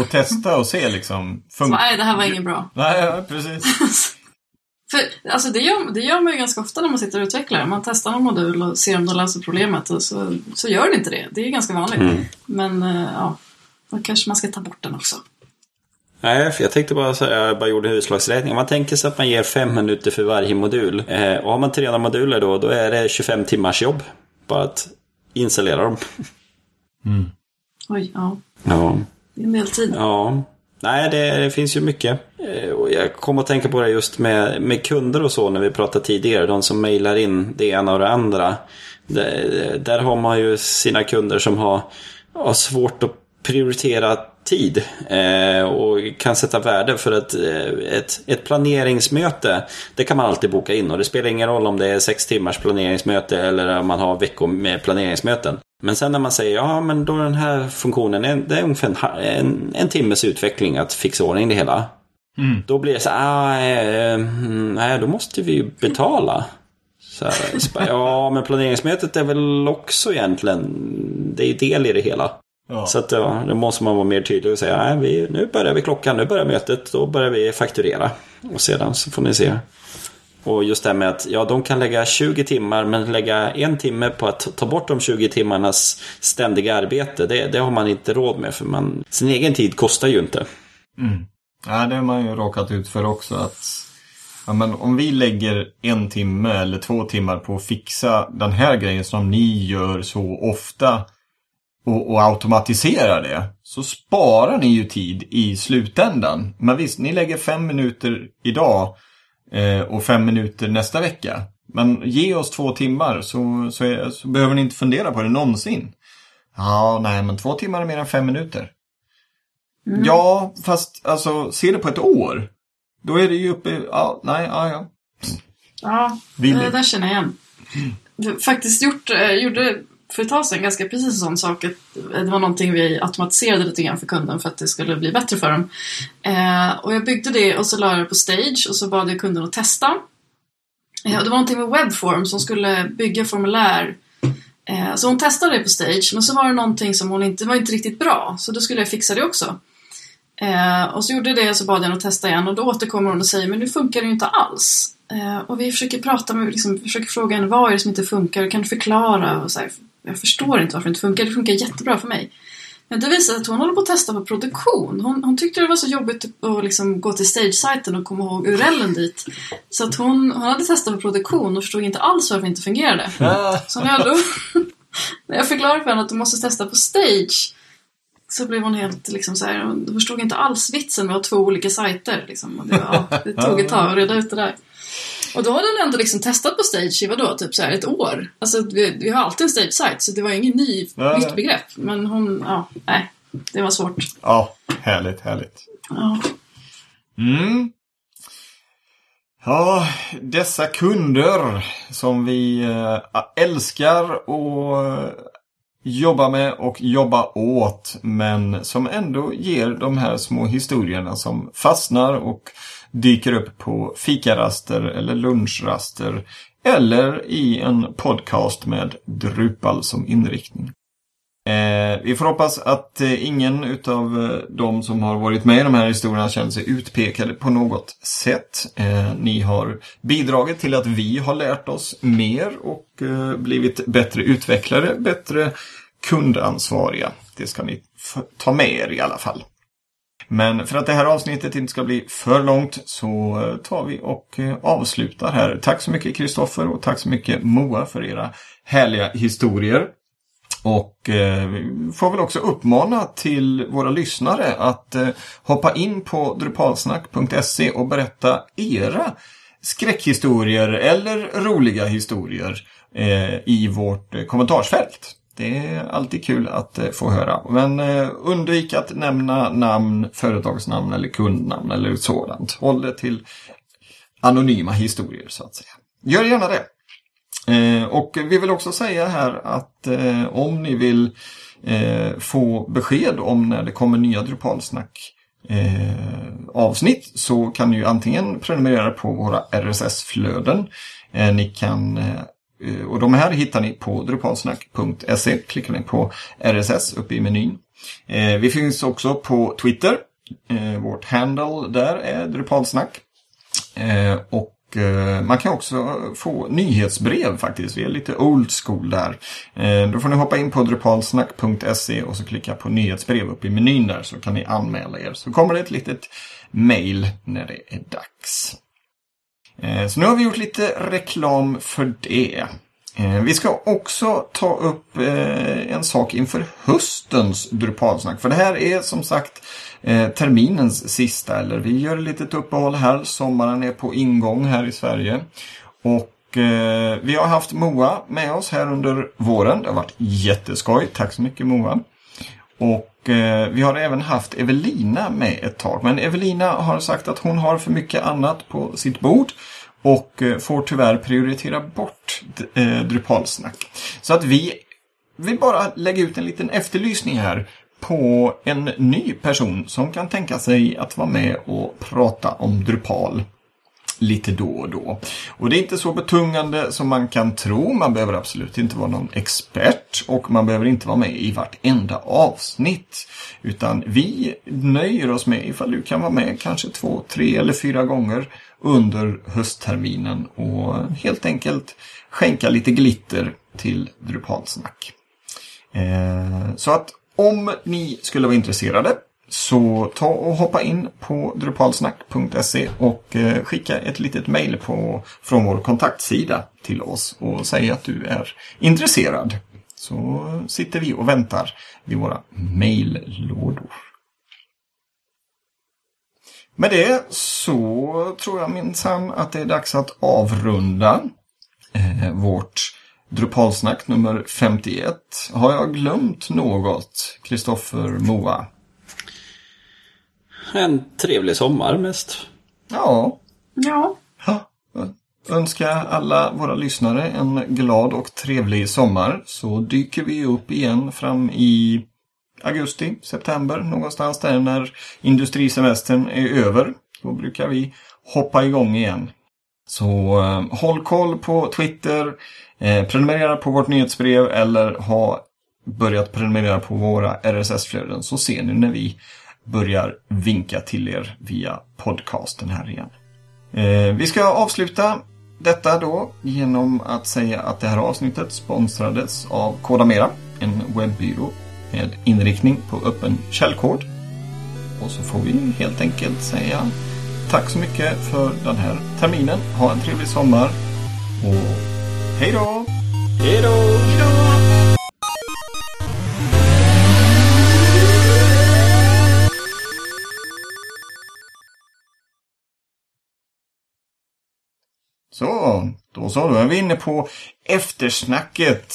och testa och se liksom. Så, Fun- nej, det här var inget bra. Nej, ja, precis. <laughs> För alltså, det, gör, det gör man ju ganska ofta när man sitter och utvecklar. Man testar någon modul och ser om den löser problemet och så, så gör den inte det. Det är ganska vanligt. Men eh, ja, då kanske man ska ta bort den också. Nej, för jag tänkte bara säga, jag bara gjorde en utslagsräkning. Om man tänker sig att man ger fem minuter för varje modul. Eh, och har man 300 moduler då, då är det 25 timmars jobb. Bara att installera dem. Oj, ja. Ja. Det är en del tid. Ja. Nej, det, det finns ju mycket. Eh, jag kommer att tänka på det just med, med kunder och så när vi pratade tidigare. De som mejlar in det ena och det andra. Där, där har man ju sina kunder som har, har svårt att prioritera tid eh, och kan sätta värde för ett, eh, ett, ett planeringsmöte. Det kan man alltid boka in och det spelar ingen roll om det är sex timmars planeringsmöte eller om man har veckor med planeringsmöten. Men sen när man säger ja men då den här funktionen, en- det är ungefär en, en, en timmes utveckling att fixa ordning det hela. Då blir det så ah, eh, mm, nej då måste vi ju betala. Här, <laughs> ja men planeringsmötet är väl också egentligen, det är ju del i det hela. Ja. Så att ja, då måste man vara mer tydlig och säga nej, vi, nu börjar vi klockan, nu börjar mötet, då börjar vi fakturera. Och sedan så får ni se. Och just det här med att ja, de kan lägga 20 timmar men lägga en timme på att ta bort de 20 timmarnas ständiga arbete. Det, det har man inte råd med för man, sin egen tid kostar ju inte. Ja, det har man ju råkat ut för också. att ja, men Om vi lägger en timme eller två timmar på att fixa den här grejen som ni gör så ofta och, och automatisera det så sparar ni ju tid i slutändan. Men visst, ni lägger fem minuter idag eh, och fem minuter nästa vecka. Men ge oss två timmar så, så, är, så behöver ni inte fundera på det någonsin. Ja, nej, men två timmar är mer än fem minuter. Ja, fast alltså, se det på ett år. Då är det ju uppe, ja, nej, ja, ja. Ja, det där känner jag igen. Faktiskt gjort, eh, gjorde för ett tag sedan ganska precis en sån sak. att eh, Det var någonting vi automatiserade lite grann för kunden för att det skulle bli bättre för dem. Eh, och jag byggde det och så la jag det på Stage och så bad jag kunden att testa. Eh, och det var någonting med Webform som skulle bygga formulär. Eh, så hon testade det på Stage men så var det någonting som hon inte var inte riktigt bra. Så då skulle jag fixa det också. Eh, och så gjorde jag det och så bad jag henne att testa igen och då återkommer hon och säger men nu funkar det ju inte alls. Eh, och vi försöker prata med, liksom, försöker fråga henne vad är det som inte funkar, kan du förklara? Och så här, jag förstår inte varför det inte funkar, det funkar jättebra för mig. Men det visar sig att hon håller på att testa på produktion. Hon, hon tyckte det var så jobbigt att liksom gå till stage-sajten och komma ihåg URLen dit. Så att hon, hon hade testat på produktion och förstod inte alls varför det inte fungerade. Så när jag då <laughs> när jag förklarade för henne att du måste testa på stage så blev hon helt liksom så här, hon förstod inte alls vitsen med att ha två olika sajter. Liksom. Det, var, det tog ett tag att reda ut det där. Och då hade hon ändå liksom testat på stage i vadå, typ så här ett år. Alltså vi, vi har alltid en stage-sajt så det var ingen ny, nytt begrepp. Men hon, ja, nej. Det var svårt. Ja, härligt, härligt. Ja. Mm. Ja, dessa kunder som vi eh, älskar och jobba med och jobba åt men som ändå ger de här små historierna som fastnar och dyker upp på fikaraster eller lunchraster eller i en podcast med Drupal som inriktning. Eh, vi får hoppas att eh, ingen utav eh, de som har varit med i de här historierna känner sig utpekade på något sätt. Eh, ni har bidragit till att vi har lärt oss mer och eh, blivit bättre utvecklare, bättre kundansvariga. Det ska ni ta med er i alla fall. Men för att det här avsnittet inte ska bli för långt så tar vi och eh, avslutar här. Tack så mycket Kristoffer och tack så mycket Moa för era härliga historier. Och eh, vi får väl också uppmana till våra lyssnare att eh, hoppa in på drupalsnack.se och berätta era skräckhistorier eller roliga historier eh, i vårt eh, kommentarsfält. Det är alltid kul att eh, få höra. Men eh, undvik att nämna namn, företagsnamn eller kundnamn eller sådant. Håll det till anonyma historier så att säga. Gör gärna det. Eh, och vi vill också säga här att om ni vill få besked om när det kommer nya Drupalsnack avsnitt så kan ni ju antingen prenumerera på våra RSS-flöden. Ni kan Eh, och de här hittar ni på drupalsnack.se. Klickar ni på RSS uppe i menyn. Eh, vi finns också på Twitter. Eh, vårt handle där är drupalsnack. Och man kan också få nyhetsbrev faktiskt. Vi är lite old school där. Då får ni hoppa in på drupalsnack.se och så klicka på nyhetsbrev uppe i menyn där så kan ni anmäla er. Så kommer det ett litet mail när det är dags. Eh, så nu har vi gjort lite reklam för det. Eh, vi ska också ta upp eh, en sak inför höstens Drupalsnack. För det här är som sagt terminens sista, eller vi gör ett litet uppehåll här. Sommaren är på ingång här i Sverige. Och vi har haft Moa med oss här under våren. Det har varit jätteskoj. Tack så mycket Moa. Och Eh, vi har även haft Evelina med ett tag. Men Evelina har sagt att hon har för mycket annat på sitt bord. Och eh, får tyvärr prioritera bort eh, Drupalsnack. Så att vi vill bara lägga ut en liten efterlysning här på en ny person som kan tänka sig att vara med och prata om Drupal lite då och då. Och det är inte så betungande som man kan tro. Man behöver absolut inte vara någon expert och man behöver inte vara med i vartenda avsnitt. Utan vi nöjer oss med ifall du kan vara med kanske två, tre eller fyra gånger under höstterminen och helt enkelt skänka lite glitter till Drupalsnack. Eh, så att om ni skulle vara intresserade så ta och hoppa in på drupalsnack.se och eh, skicka ett litet mejl från vår kontaktsida till oss och säg att du är intresserad. Så sitter vi och väntar vid våra mejllådor. Med det så tror jag minsann att det är dags att avrunda eh, vårt Drupalsnack nummer 51. Har jag glömt något, Kristoffer Moa? En trevlig sommar mest. Ja. Ja. ja. Önska alla våra lyssnare en glad och trevlig sommar. Så dyker vi upp igen fram i augusti, september någonstans där när industrisemestern är över. Då brukar vi hoppa igång igen. Så eh, håll koll på Twitter, eh, prenumerera på vårt nyhetsbrev eller ha börjat prenumerera på våra RSS-flöden så ser ni när vi börjar vinka till er via podcasten här igen. Eh, vi ska avsluta detta då genom att säga att det här avsnittet sponsrades av Kodamera, en webbyrå med inriktning på öppen källkod. Och så får vi helt enkelt säga tack så mycket för den här terminen. Ha en trevlig sommar och hej då! Hej då! Så, då så. Då är vi inne på eftersnacket.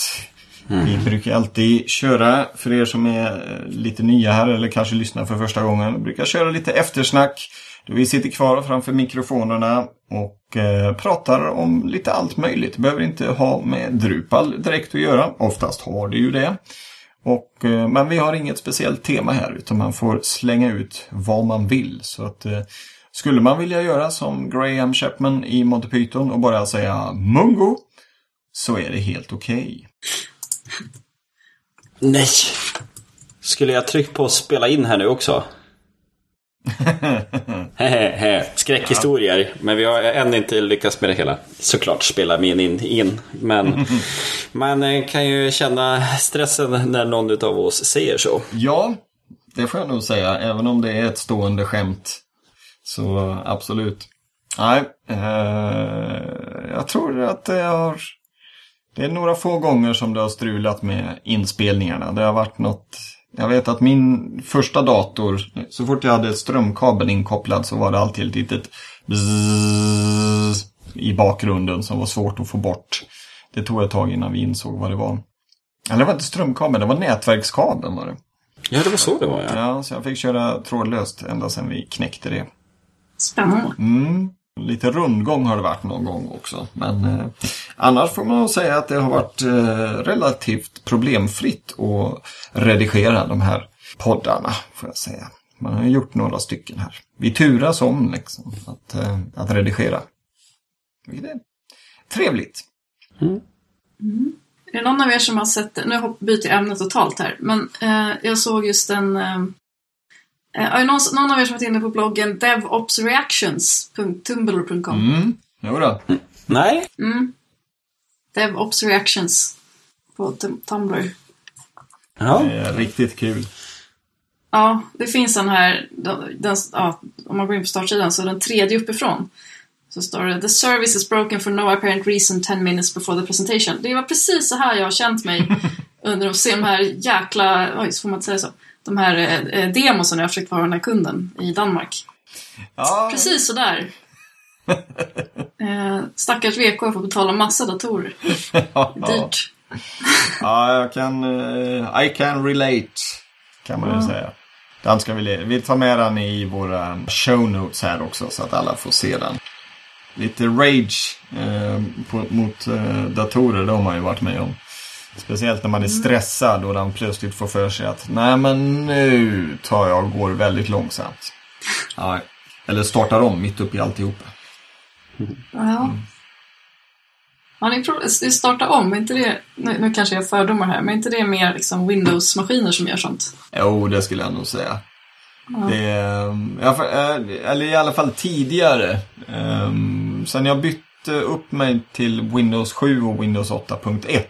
Mm. Vi brukar alltid köra, för er som är lite nya här eller kanske lyssnar för första gången, vi brukar köra lite eftersnack. Då vi sitter kvar framför mikrofonerna och eh, pratar om lite allt möjligt. Behöver inte ha med Drupal direkt att göra. Oftast har det ju det. Och, eh, men vi har inget speciellt tema här utan man får slänga ut vad man vill. Så att eh, skulle man vilja göra som Graham Chapman i Monty Python och bara säga Mungo så är det helt okej. Okay. Nej! Skulle jag tryckt på spela in här nu också? <laughs> Skräckhistorier. Ja. Men vi har än inte lyckats med det hela. Såklart spela min in. in. Men <laughs> man eh, kan ju känna stressen när någon av oss säger så. Ja, det får jag nog säga. Även om det är ett stående skämt. Så absolut. Nej, eh, jag tror att det har... Det är några få gånger som det har strulat med inspelningarna. Det har varit något... Jag vet att min första dator, så fort jag hade strömkabeln inkopplad så var det alltid ett litet bzzz i bakgrunden som var svårt att få bort. Det tog ett tag innan vi insåg vad det var. Eller det var inte strömkabeln, det var nätverkskabeln var det. Ja, det var så det var ja. Ja, så jag fick köra trådlöst ända sedan vi knäckte det. Spännande. Mm. Lite rundgång har det varit någon gång också. Men eh, annars får man säga att det har varit eh, relativt problemfritt att redigera de här poddarna, får jag säga. Man har gjort några stycken här. Vi turas om liksom att, eh, att redigera. Vilket är trevligt. Mm. Mm. Är det någon av er som har sett, nu byter jag ämne totalt här, men eh, jag såg just en eh, är det någon, någon av er som varit inne på bloggen devopsreactions.tumblr.com? Mm, jodå. Nej. Mm. DevOpsReactions på Tumblr. Ja. Det är riktigt kul. Ja, det finns en här, den, ja, om man går in på startsidan så den tredje uppifrån. Så står det The service is broken for no apparent reason 10 minutes before the presentation. Det var precis så här jag har känt mig <laughs> under att se de här jäkla, oj, får man inte säga så? De här eh, demosen jag försökt vara den här kunden i Danmark. Ja. Precis sådär. <laughs> eh, stackars VK får betala massa datorer. <laughs> Dyrt. ja, jag kan... Uh, I can relate. Kan man ju ja. säga. Den ska vi, vi tar med den i våra show notes här också så att alla får se den. Lite rage eh, på, mot eh, datorer, det har man ju varit med om. Speciellt när man är mm. stressad och den plötsligt får för sig att nej men nu tar jag och går väldigt långsamt. Ja, eller startar om mitt upp i alltihopa. Ja. Mm. Man är starta om, är inte det, nu, nu kanske jag har fördomar här, men är inte det mer liksom Windows-maskiner som gör sånt? Jo, det skulle jag nog säga. Ja. Det, eh, eller i alla fall tidigare. Um, sen jag bytte upp mig till Windows 7 och Windows 8.1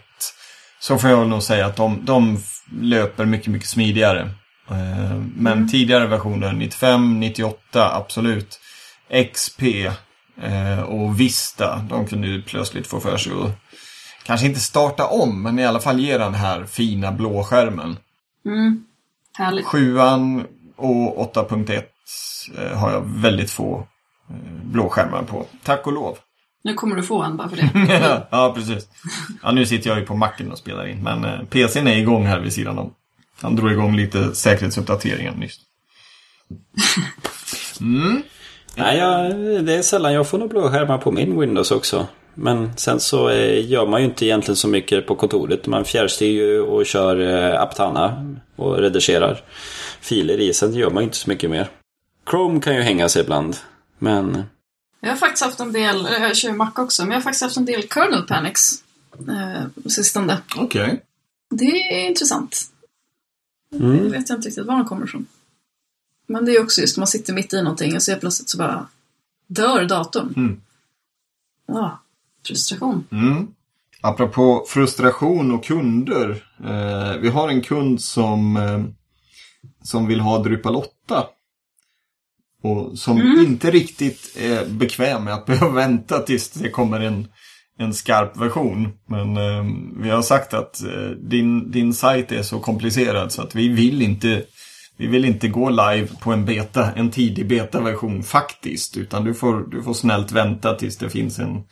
så får jag nog säga att de, de löper mycket, mycket smidigare. Eh, men mm. tidigare versioner, 95, 98, absolut. XP eh, och Vista, de kunde ju plötsligt få för sig att kanske inte starta om, men i alla fall ge den här fina blå skärmen. Mm. Härligt. Sjuan och 8.1 eh, har jag väldigt få blåskärmar på. Tack och lov. Nu kommer du få en bara för det. <laughs> ja, precis. Ja, nu sitter jag ju på macken och spelar in, men eh, PCn är igång här vid sidan om. Han drog igång lite säkerhetsuppdateringar nyss. <laughs> Mm. Nej, jag, det är sällan jag får några blåskärmar på min Windows också. Men sen så eh, gör man ju inte egentligen så mycket på kontoret. Man fjärrstyr ju och kör eh, Aptana och redigerar filer i. Sen gör man ju inte så mycket mer. Chrome kan ju hänga sig ibland. Men Jag har faktiskt haft en del, jag kör ju Mac också, men jag har faktiskt haft en del kernel panics eh, sistone. Okej. Det är intressant. Det mm, vet jag inte riktigt var de kommer ifrån. Men det är också just, man sitter mitt i någonting och så helt plötsligt så bara dör datorn. Mm. Ja, frustration. Mm. Apropå frustration och kunder. Eh, vi har en kund som, eh, som vill ha Drupal 8. Och som inte riktigt är bekväm med att <laughs> behöva vänta tills det kommer en, en skarp version. Men eh, vi har sagt att eh, din, din sajt är så komplicerad så att vi vill inte vi vill inte gå live på en beta, en tidig betaversion faktiskt. Utan du får, du får snällt vänta tills det finns en,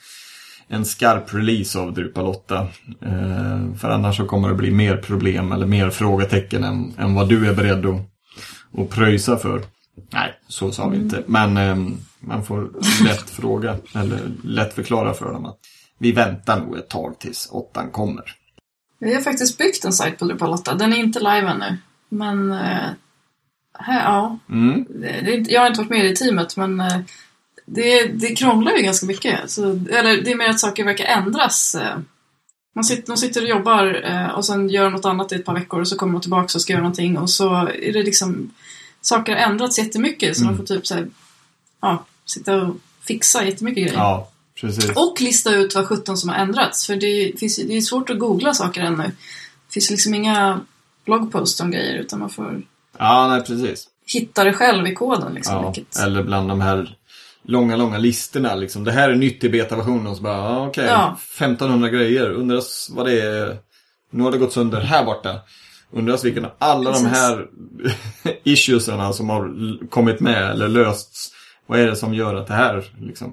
en skarp release av Drupal 8. Eh, för annars så kommer det bli mer problem eller mer frågetecken än, än vad du är beredd att, att pröjsa för. Nej, så sa vi inte. Men eh, man får lätt <laughs> fråga eller lätt förklara för dem att vi väntar nog ett tag tills 8 kommer. Vi har faktiskt byggt en sajt på Drupal 8. Den är inte live ännu. Men eh, här, ja. Mm. Det, det, jag har inte varit med i teamet men eh, det, det krånglar ju ganska mycket. Så, eller det är mer att saker verkar ändras. eh. Man sitter, de sitter och jobbar eh, och sen gör något annat i ett par veckor och så kommer de tillbaka och ska göra någonting och så är det liksom saker har ändrats jättemycket så Mm. de får typ så här, ja, sitta och fixa jättemycket grejer. Ja, precis. Och lista ut vad 17 som har ändrats. För det, finns, det är svårt att googla saker ännu. Det finns liksom inga bloggposts om grejer utan man får Ja, nej precis. hitta det själv i koden. Liksom, Ja, vilket, eller bland de här långa, långa listorna. Liksom. Det här är nytt i betaversionen och så bara, okej, Ja. 1500 grejer. Undras vad det är. Nu har det gått sönder här borta. Undras vilken av alla de Precis. här <laughs> issuesarna som har kommit med eller lösts. Vad är det som gör att det här liksom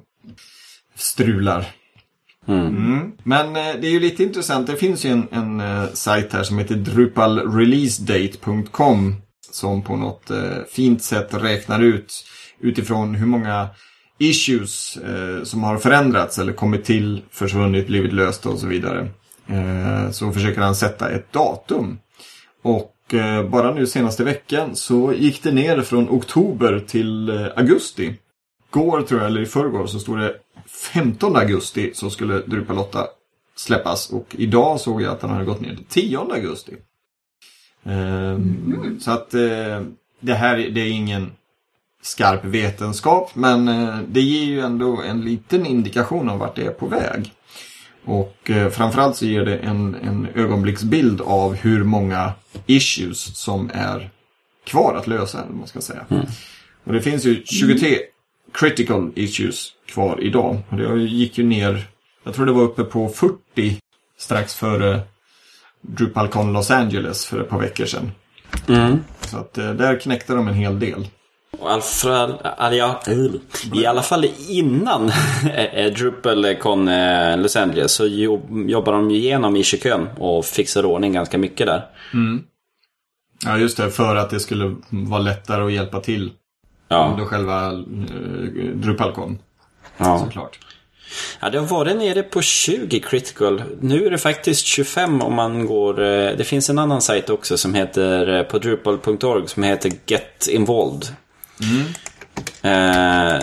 strular? mm. Mm. Men eh, det är ju lite intressant. Det finns ju en, en eh, sajt här som heter drupalreleasedate.com som på något eh, fint sätt räknar ut utifrån hur många issues eh, som har förändrats eller kommit till, försvunnit, blivit lösta och så vidare. Eh, så försöker han sätta ett datum. Och eh, bara nu senaste veckan så gick det ner från oktober till eh, augusti. Går tror jag, eller i förrgår, så stod det 15 augusti så skulle Drupal 8 släppas. Och idag såg jag att den hade gått ner till 10 augusti. Ehm, Så att eh, det här det är ingen skarp vetenskap men det ger ju ändå en liten indikation om vart det är på väg. Och eh, framförallt så ger det en, en ögonblicksbild av hur många issues som är kvar att lösa, man ska säga. Och det finns ju 23 critical issues kvar idag. Och det gick ju ner, jag tror det var uppe på 40 strax före DrupalCon Los Angeles för ett par veckor sedan. Mm. Så att eh, där knäckte de en hel del. Alfred, ja, I alla fall innan eh, DrupalCon eh, Los Angeles så jobb, jobbar de ju igenom Ishikön och fixar ordning ganska mycket där. Ja, just det. För att det skulle vara lättare att hjälpa till Ja, under själva eh, DrupalCon. ja. Såklart. ja, det har varit nere på 20 critical. Nu är det faktiskt 25 om man går... eh, Det finns en annan sajt också som heter eh, på drupal.org som heter Get Involved. Eh,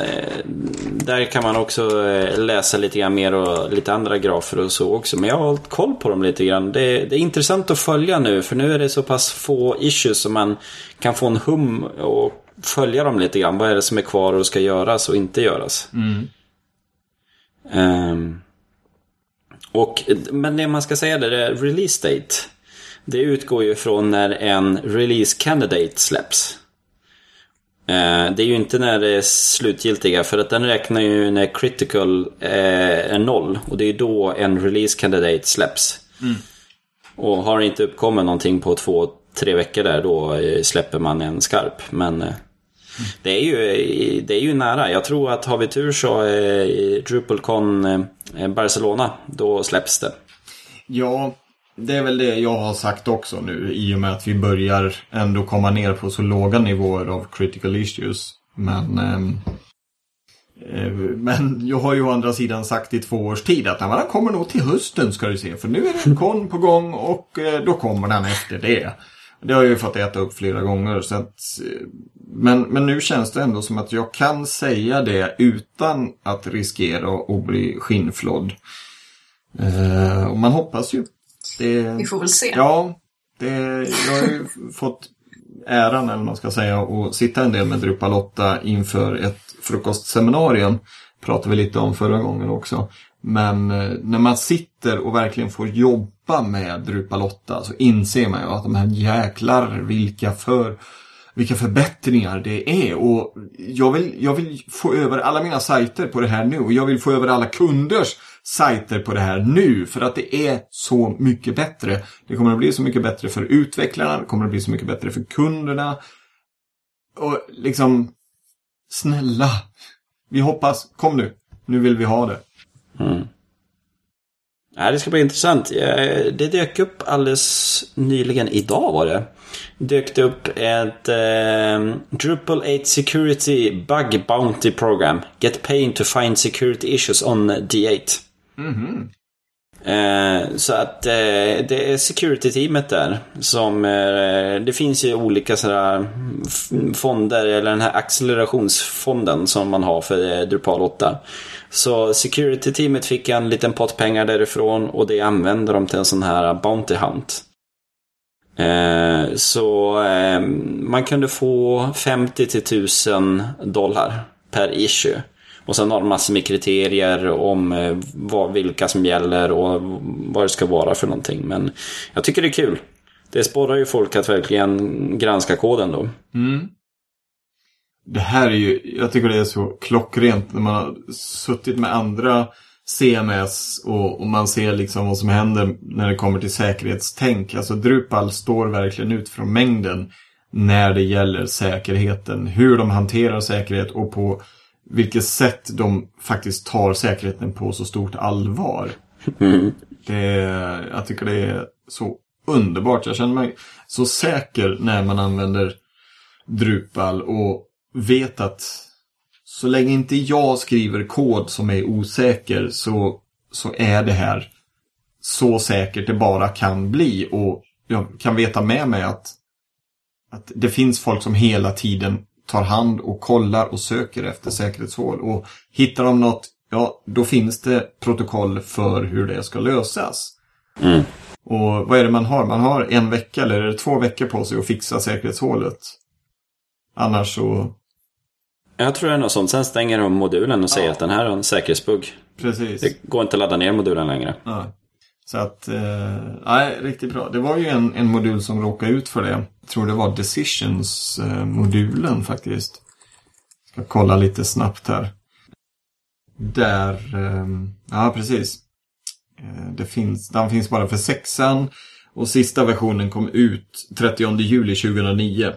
där kan man också eh, läsa lite grann mer och lite andra grafer och så också. Men jag har hållit koll på dem lite grann. Det, det är intressant att följa nu för nu är det så pass få issues som man kan få en hum och följa dem lite grann. Vad är det som är kvar och ska göras och inte göras. Ehm, och, men det man ska säga där är release date. Det utgår ju från när en release candidate släpps. Eh, det är ju inte när det är slutgiltiga för att den räknar ju när critical eh, är noll och det är då en release candidate släpps. Och har det inte uppkommit någonting på två, tre veckor där då eh, släpper man en skarp. Men det, är ju, det är ju nära. Jag tror att har vi tur så eh, DrupalCon Barcelona, då släpps det. Ja, det är väl det jag har sagt också nu i och med att vi börjar ändå komma ner på så låga nivåer av critical issues. Men, ehm, eh, men jag har ju å andra sidan sagt i två års tid att den kommer nog till hösten ska du se. För nu är det en <laughs> kon på gång och eh, då kommer den efter det. Det har jag ju fått äta upp flera gånger. Så att, eh, men, men nu känns det ändå som att jag kan säga det utan att riskera att bli skinnflådd. Eh, och man hoppas ju. Det, Vi får väl se. Ja, det, jag har ju <laughs> fått äran, eller vad man ska säga, att sitta en del med Drupalotta inför ett frukostseminarium. Pratade vi lite om förra gången också. Men eh, när man sitter och verkligen får jobba med Drupalotta så inser man ju att de här jäklar vilka för vilka förbättringar det är. Och jag vill, jag vill få över alla mina sajter på det här nu och jag vill få över alla kunders sajter på det här nu. För att det är så mycket bättre. Det kommer att bli så mycket bättre för utvecklarna, det kommer att bli så mycket bättre för kunderna. Och liksom, snälla. Vi hoppas, kom nu. Nu vill vi ha det. Mm. Ja, det ska bli intressant. Eh, det dök upp alldeles nyligen, idag var det. Dök det upp ett eh, Drupal 8 Security Bug Bounty Program. Get paid to find security issues on D8. Mm-hmm. Eh, så att eh, det är security-teamet där som eh, Det finns ju olika sådär f- fonder eller den här accelerationsfonden som man har för eh, Drupal 8. Så security-teamet fick en liten pott pengar därifrån och det använder de till en sån här Bounty Hunt. Eh, så eh, man kunde få 50 till 1000 dollar per issue. Och sen har de massor med kriterier om eh, vad, vilka som gäller och vad det ska vara för någonting. Men jag tycker det är kul. Det sporrar ju folk att verkligen granska koden då. Mm. Det här är ju, jag tycker det är så klockrent när man har suttit med andra CMS och, och man ser liksom vad som händer när det kommer till säkerhetstänk. Alltså Drupal står verkligen ut från mängden när det gäller säkerheten. Hur de hanterar säkerhet och på vilket sätt de faktiskt tar säkerheten på så stort allvar. Det, jag tycker det är så underbart. Jag känner mig så säker när man använder Drupal och vet att så länge inte jag skriver kod som är osäker så, så är det här så säkert det bara kan bli. Och jag kan veta med mig att, att det finns folk som hela tiden tar hand och kollar och söker efter säkerhetshål. Och hittar de något, ja då finns det protokoll för hur det ska lösas. Och vad är det man har? Man har en vecka eller är det två veckor på sig att fixa säkerhetshålet. Annars så, Jag tror det är något sånt. Sen stänger de modulen och säger Ja. att den här har en säkerhetsbugg. precis. Det går inte att ladda ner modulen längre. Ja. Så att, eh, nej, riktigt bra. Det var ju en, en modul som råkade ut för det. Jag tror det var Decisions-modulen eh, faktiskt. Ska kolla lite snabbt här. Där, eh, ja precis. Eh, det finns, den finns bara för sexan. Och sista versionen kom ut 30 juli 2009.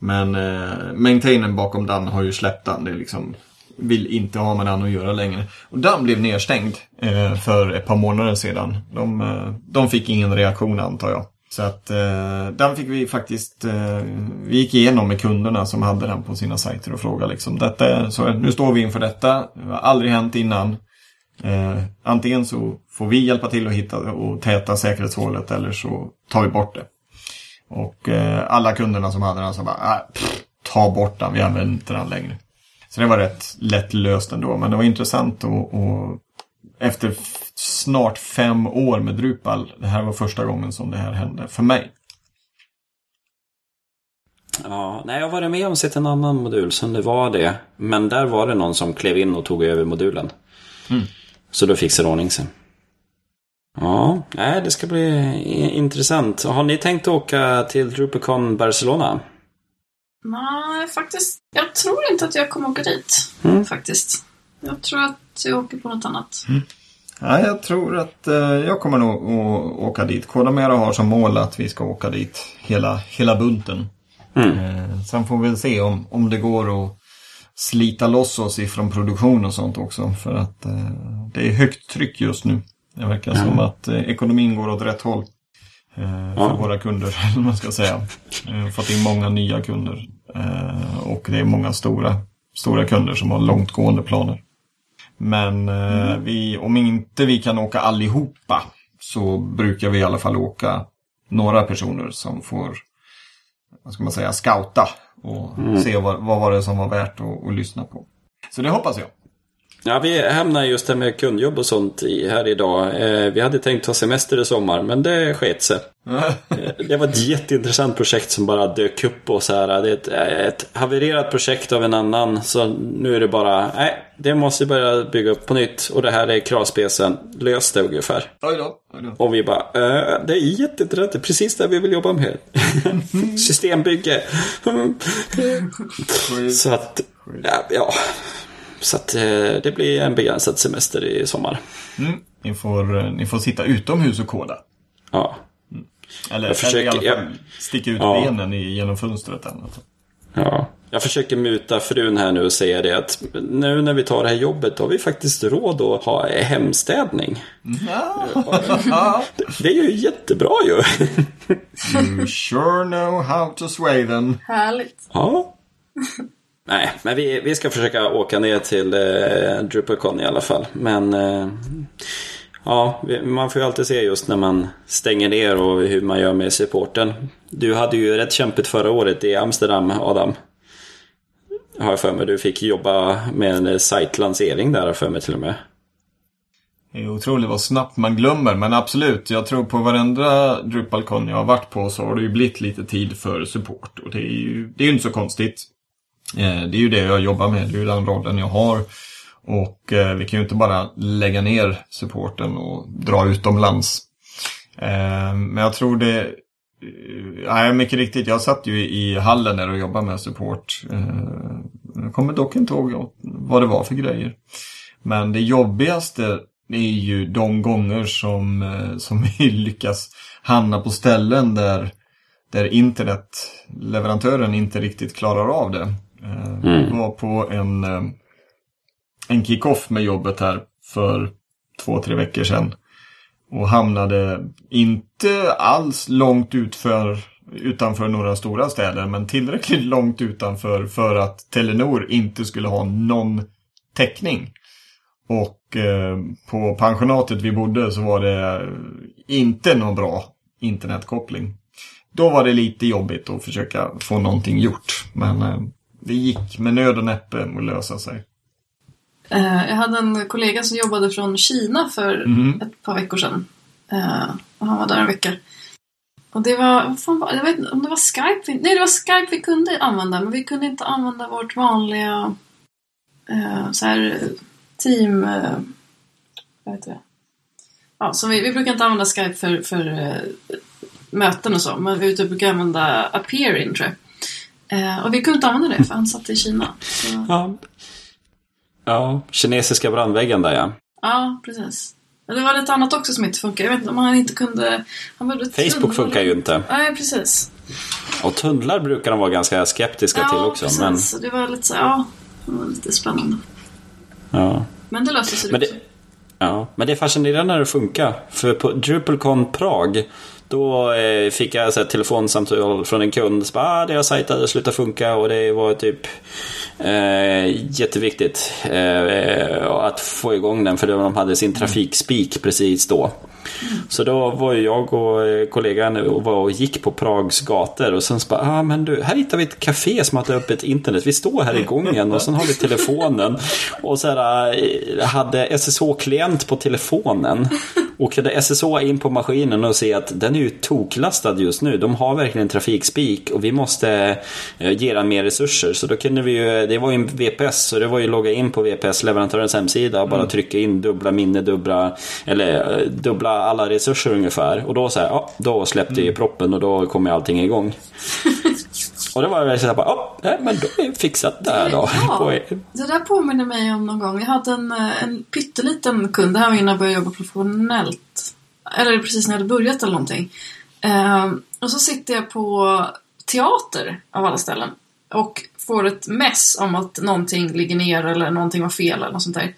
Men eh, maintainern bakom den har ju släppt den. Det är liksom, vill inte ha med den att göra längre. Och den blev nedstängd eh, för ett par månader sedan. De, eh, de fick ingen reaktion antar jag. Så att eh, den fick vi faktiskt, eh, vi gick igenom med kunderna som hade den på sina sajter och frågade liksom, detta, så nu står vi inför detta, det har aldrig hänt innan. Eh, antingen så får vi hjälpa till att hitta och täta säkerhetshålet eller så tar vi bort det. Och eh, alla kunderna som hade den sa bara, äh, pff, ta bort den, vi använder inte den längre. Så det var rätt lätt löst ändå, men det var intressant och, och efter snart fem år med Drupal, det här var första gången som det här hände för mig. Ja, nej, jag har varit med om sett en annan modul som det var det. Men där var det någon som klev in och tog över modulen. Så då fixade ordning sig. Ja, nej, det ska bli intressant. Har ni tänkt åka till DrupalCon Barcelona? Nej, faktiskt. Jag tror inte att jag kommer åka dit. Mm. Faktiskt. Jag tror att jag åker på något annat. Ja, jag tror att eh, jag kommer nog att åka dit. Kodamera har som mål att vi ska åka dit hela, hela bunten. Mm. Eh, sen får vi se om, om det går att slita loss oss ifrån produktion och sånt också. För att eh, det är högt tryck just nu. Det verkar som att eh, ekonomin går åt rätt håll. Eh, för Ja. våra kunder, <laughs> eller man ska säga. Fått in många nya kunder. Eh, och det är många stora, stora kunder som har långtgående planer. Men eh, vi, om inte vi kan åka allihopa så brukar vi i alla fall åka några personer som får, vad ska man säga, scouta och se vad, vad var det som var värt att, att lyssna på. Så det hoppas jag. Ja, vi hamnar just det med kundjobb och sånt i, här idag. Eh, vi hade tänkt ta semester i sommar, men det sket sig. Eh, Det var ett jätteintressant projekt som bara dök upp och så här. Det är ett, ett havererat projekt av en annan. Så nu är det bara, nej, det måste börja bygga upp på nytt. Och det här är kravspecen. Lös det ungefär. Oj då. Oj då. Och vi bara, eh, det är jätteintressant. Det är precis det vi vill jobba med. <laughs> Systembygge. så att, ja, ja. Så att eh, det blir en begränsad semester i sommar. Mm. Ni, får, eh, ni får sitta utomhus och koda. Ja. Eller, Jag försöker- eller i alla fall jag- sticka ut Ja. benen i, genom fönstret. Eller något. Ja, jag försöker muta frun här nu och säga det att nu när vi tar det här jobbet då har vi faktiskt råd att ha hemstädning. Ja. <laughs> Det är ju jättebra ju. You sure know how to sway them. Härligt. ja. <laughs> Nej, men vi, vi ska försöka åka ner till eh, DrupalCon i alla fall. Men eh, ja, man får ju alltid se just när man stänger ner och hur man gör med supporten. Du hade ju rätt kämpigt förra året i Amsterdam, Adam. Har jag för mig. Du fick jobba med en eh, sajtlansering där för mig till och med. Det är otroligt vad snabbt man glömmer, men absolut. Jag tror på varenda DrupalCon jag har varit på så har det ju blivit lite tid för support. Och det är ju, det är ju inte så konstigt. Eh, det är ju det jag jobbar med, det är ju den rollen jag har. Och eh, vi kan ju inte bara lägga ner supporten och dra utomlands. Eh, men jag tror det... Nej, mycket riktigt. Jag satt ju i hallen där och jobbade med support. Jag kommer dock inte ihåg vad det var för grejer. Men det jobbigaste är ju de gånger som, som <laughs> vi lyckas hamna på ställen där, där internetleverantören inte riktigt klarar av det. Eh, Vi var på en, eh, en kick-off med jobbet här för två, tre veckor sedan. Och hamnade inte alls långt utför, utanför några stora städer, men tillräckligt <laughs> långt utanför för att Telenor inte skulle ha någon täckning. Och eh, på pensionatet vi bodde så var det inte någon bra internetkoppling. Då var det lite jobbigt att försöka få någonting gjort. Men eh, det gick med nöd och näppe att lösa sig. Eh, jag hade en kollega som jobbade från Kina för Mhm. ett par veckor sedan. Eh, och han var där en vecka. Och det var, vad fan var, jag vet inte om det var Skype vi, Nej, det var Skype vi kunde använda, men vi kunde inte använda vårt vanliga eh, så här team... Eh, vad heter det? Ja, så vi, vi brukar inte använda Skype för, för eh, möten och så, men vi brukar använda Appearin tror jag. Eh, och vi kunde inte använda det för han satt i Kina. Så, Ja. Ja, kinesiska brandväggen där ja. ja, precis. Men det var lite annat också som inte funkar. Jag vet inte om han inte kunde... Han Facebook funkar ju inte. Nej, precis. Och tunnlar brukar de vara ganska skeptiska till också. precis. Men, Så det var lite så, ja, det var lite spännande. ja. Men det löste sig Men också. det, ja, men det är fascinerande när det funkar. För på DrupalCon Prag då eh, fick jag så telefonsamtal från en kund. Som bara, ah, deras sajt hade slutat funka och det var typ eh, jätteviktigt eh, att få igång den. För de hade sin trafikspik precis då. Så då var jag och eh, kollegan och var och gick på Prags gator och sen så bara, ah, men du, här hittar vi ett café som har ett öppet internet. Vi står här i gången och sen har vi telefonen. Och så här, eh, hade SSH-klient på telefonen. Och kunde SSH in på maskinen och se att den är ju toklastad just nu. De har verkligen trafikspik och vi måste eh, ge den mer resurser. Så då kunde vi ju, det var ju en VPS så det var ju logga in på VPS-leverantörens hemsida och bara trycka in dubbla minne, dubbla, eller eh, dubbla alla resurser ungefär. Och då så här, ja, då släppte ju proppen och då kom ju allting igång. <laughs> Och det var väl så här bara, oh, nej, men då är det fixat där då. Ja. <laughs> Det där påminner mig om någon gång. Jag hade en, eh, en pytteliten kund. Det här var innan jag började jobba professionellt. Eller precis när jag hade börjat eller någonting. Ehm, och så sitter jag på teater av alla ställen. Och får ett mess om att någonting ligger ner eller någonting var fel eller något sånt där.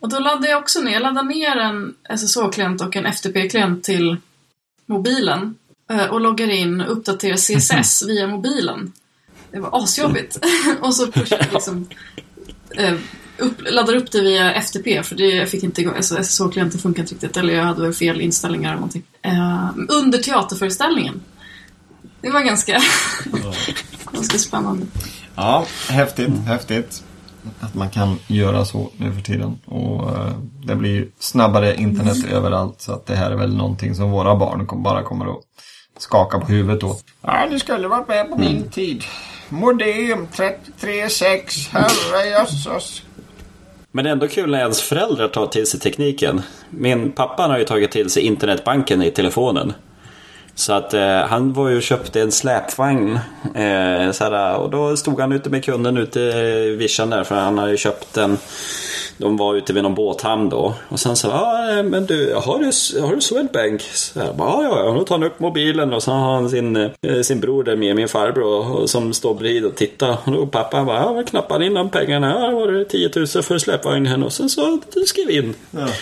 Och då laddade jag också ner. Jag laddade ner en SSH-klient och en FTP-klient till mobilen. eh, Och loggar in och uppdaterar CSS <laughs> via mobilen. Det var asjobbigt. <laughs> och så pushar jag liksom eh, upp, laddar upp det via FTP för det jag fick inte igång, alltså SSH-klienten funkar inte riktigt eller jag hade väl fel inställningar eller någonting. Eh, under teaterföreställningen. Det var ganska, <laughs> ganska spännande. Ja, häftigt, häftigt. Att man kan göra så nu för tiden. Och eh, det blir ju snabbare internet överallt. Så att det här är väl någonting som våra barn kom- bara kommer att skaka på huvudet åt. Ja, ni skulle varit med på min tid. Modem 33.6, herrejösses. Men det är ändå kul när ens föräldrar tar till sig tekniken. Min pappa har ju tagit till sig internetbanken i telefonen. Så att eh, han var ju och köpte en släpvagn. Eh, såhär, och då stod han ute med kunden ute i vischan där för han har ju köpt en. De var ute vid någon båthamn då. Och sen så ah, men du, har du, har du Swedbank? Så jag bara, "Ja, ja, ja. Då tar han upp mobilen och så har han sin, eh, sin bror där med, min farbror, och- som står bredvid och tittar. Och då pappa han bara, ja, vad knappar in de pengarna? Ja, var det 10 000 för släpvagnen och sen så skrev in.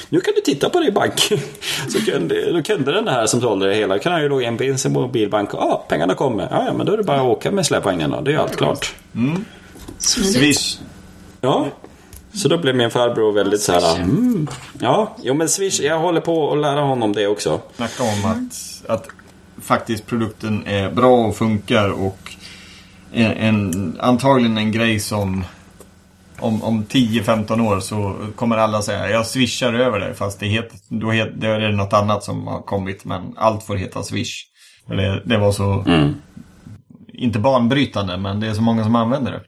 Nu kan du titta på din bank. <laughs> så kunde, då kunde den här som sålde det hela, kan han ju logga in på sin mobilbank och ah, pengarna kommer. Ja, ja, men då är det bara att åka med släpvagnen då. Det är allt klart. Smidigt. Swish. Ja. Så då blev min farbror väldigt så här. Mm, ja, jo men Swish, jag håller på att lära honom det också. Snacka om att, att faktiskt produkten är bra och funkar och en, en, antagligen en grej som om, om 10-15 år så kommer alla säga jag swishar över det fast det, het, då, het, då är det något annat som har kommit men allt får heta swish. Det, det var så, inte banbrytande men det är så många som använder det.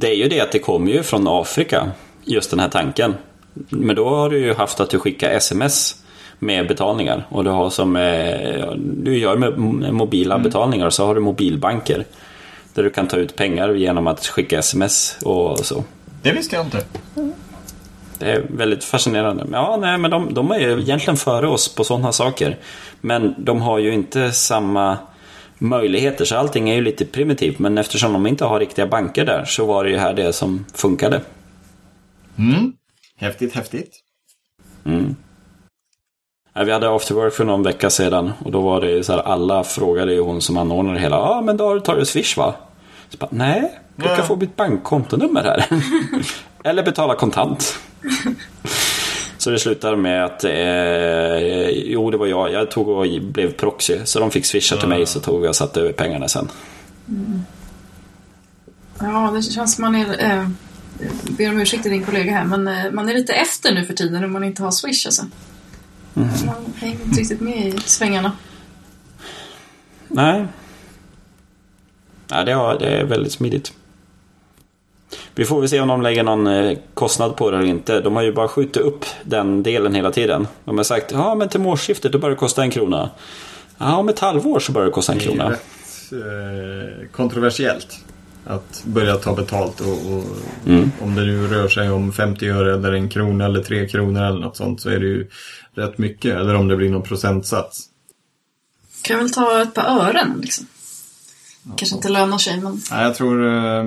Det är ju det att det kommer ju från Afrika, just den här tanken. Men då har du ju haft att du skickar sms med betalningar. Och du har som eh, du gör med mobila betalningar och så har du mobilbanker. Där du kan ta ut pengar genom att skicka sms och så. Det visste jag inte. Det är väldigt fascinerande. Ja, nej, men de, de är ju egentligen före oss på sådana saker. Men de har ju inte samma möjligheter, så allting är ju lite primitivt. Men eftersom de inte har riktiga banker där så var det ju här det som funkade. Mm. Häftigt, häftigt. Ja, Vi hade after work för någon vecka sedan och då var det så här, alla frågade ju hon som anordnade det hela. Ja, ah, men då har du tagit Swish va? Så bara, nej, du kan få mitt bankkontonummer här. <laughs> Eller betala kontant. <laughs> Så det slutade med att, eh, jo det var jag, jag tog och blev proxy. Så de fick swisha till mig så tog jag och satte över pengarna sen. Ja, det känns som man är... Eh, ber om ursäkt till din kollega här, men eh, man är lite efter nu för tiden om man inte har Swish alltså. Man hänger inte riktigt med i svängarna. Nej. Nej, det, har, det är väldigt smidigt. Vi får väl se om de lägger någon eh, kostnad på det eller inte. De har ju bara skjutit upp den delen hela tiden. De har sagt ja men till årsskiftet då börjar det kosta en krona. Ja, om ett halvår så börjar det kosta en Det är krona. rätt eh, kontroversiellt. Att börja ta betalt och, och Mm. om det nu rör sig om 50 öre eller en krona eller tre kronor eller något sånt så är det ju rätt mycket. Eller om det blir någon procentsats. Kan väl ta ett par ören liksom. Kanske inte lönar sig, men Nej, jag tror, eh,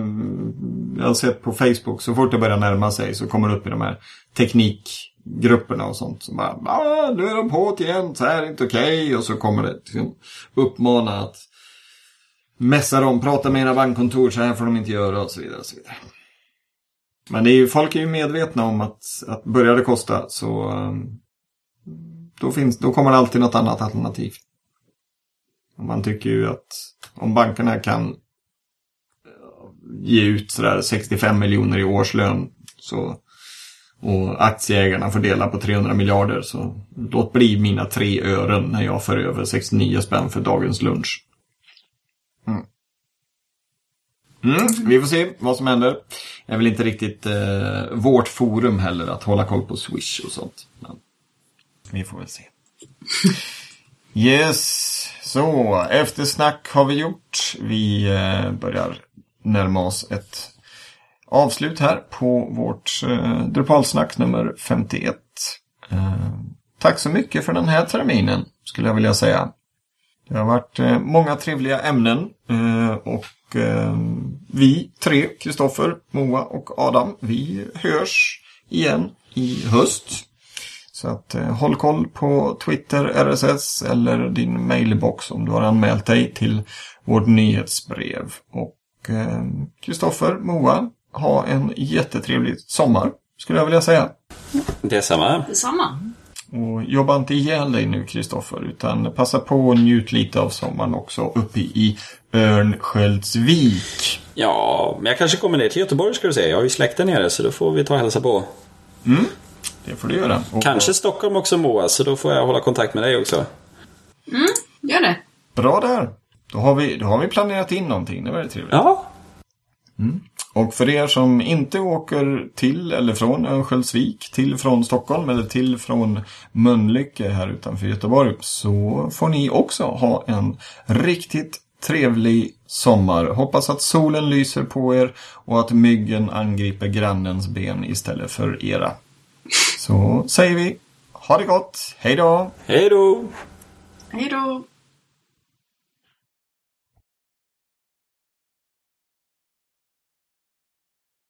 jag har sett på Facebook så fort det börjar närma sig så kommer det upp i de här teknikgrupperna och sånt. Så bara, ah, nu är de på igen, så här är inte okej. Och så kommer det liksom uppmana att messa dem, prata med era bankkontor, så här får de inte göra och så vidare. Och så vidare. Men det är ju, folk är ju medvetna om att, att börjar det kosta så eh, då, finns, då kommer det alltid något annat alternativ. Man tycker ju att om bankerna kan eh, ge ut sådär 65 miljoner i årslön så, och aktieägarna får dela på 300 miljarder så låt bli mina tre ören när jag för över 69 spänn för dagens lunch. Mm. Mm, vi får se vad som händer. Det är väl inte riktigt eh, vårt forum heller att hålla koll på Swish och sånt. Men vi får väl se. <laughs> Yes, så, eftersnack har vi gjort. Vi eh, börjar närma oss ett avslut här på vårt eh, Drupalsnack nummer 51. Eh, tack så mycket för den här terminen, skulle jag vilja säga. Det har varit eh, många trevliga ämnen och vi tre, Kristoffer, Moa och Adam, vi hörs igen i höst. Så att eh, håll koll på Twitter, RSS eller din mailbox om du har anmält dig till vårt nyhetsbrev. Och eh, Kristoffer, Moa, ha en jättetrevlig sommar skulle jag vilja säga. Detsamma. Detsamma. Och jobba inte ihjäl dig nu Kristoffer utan passa på och njut lite av sommaren också uppe i Örnsköldsvik. Ja, men jag kanske kommer ner till Göteborg ska du säga. Jag har ju släkten nere så då får vi ta och hälsa på. Det får du göra. Och, Kanske Stockholm också Moa, så då får jag hålla kontakt med dig också. Gör det. Bra där. Då har, vi, då har vi planerat in någonting. Det var väldigt trevligt. Ja, Och för er som inte åker till eller från Örnsköldsvik, till från Stockholm eller till från Mölnlycke här utanför Göteborg så får ni också ha en riktigt trevlig sommar. Hoppas att solen lyser på er och att myggen angriper grannens ben istället för era. Så säger vi ha det gott, hej då! hej då! Hej då.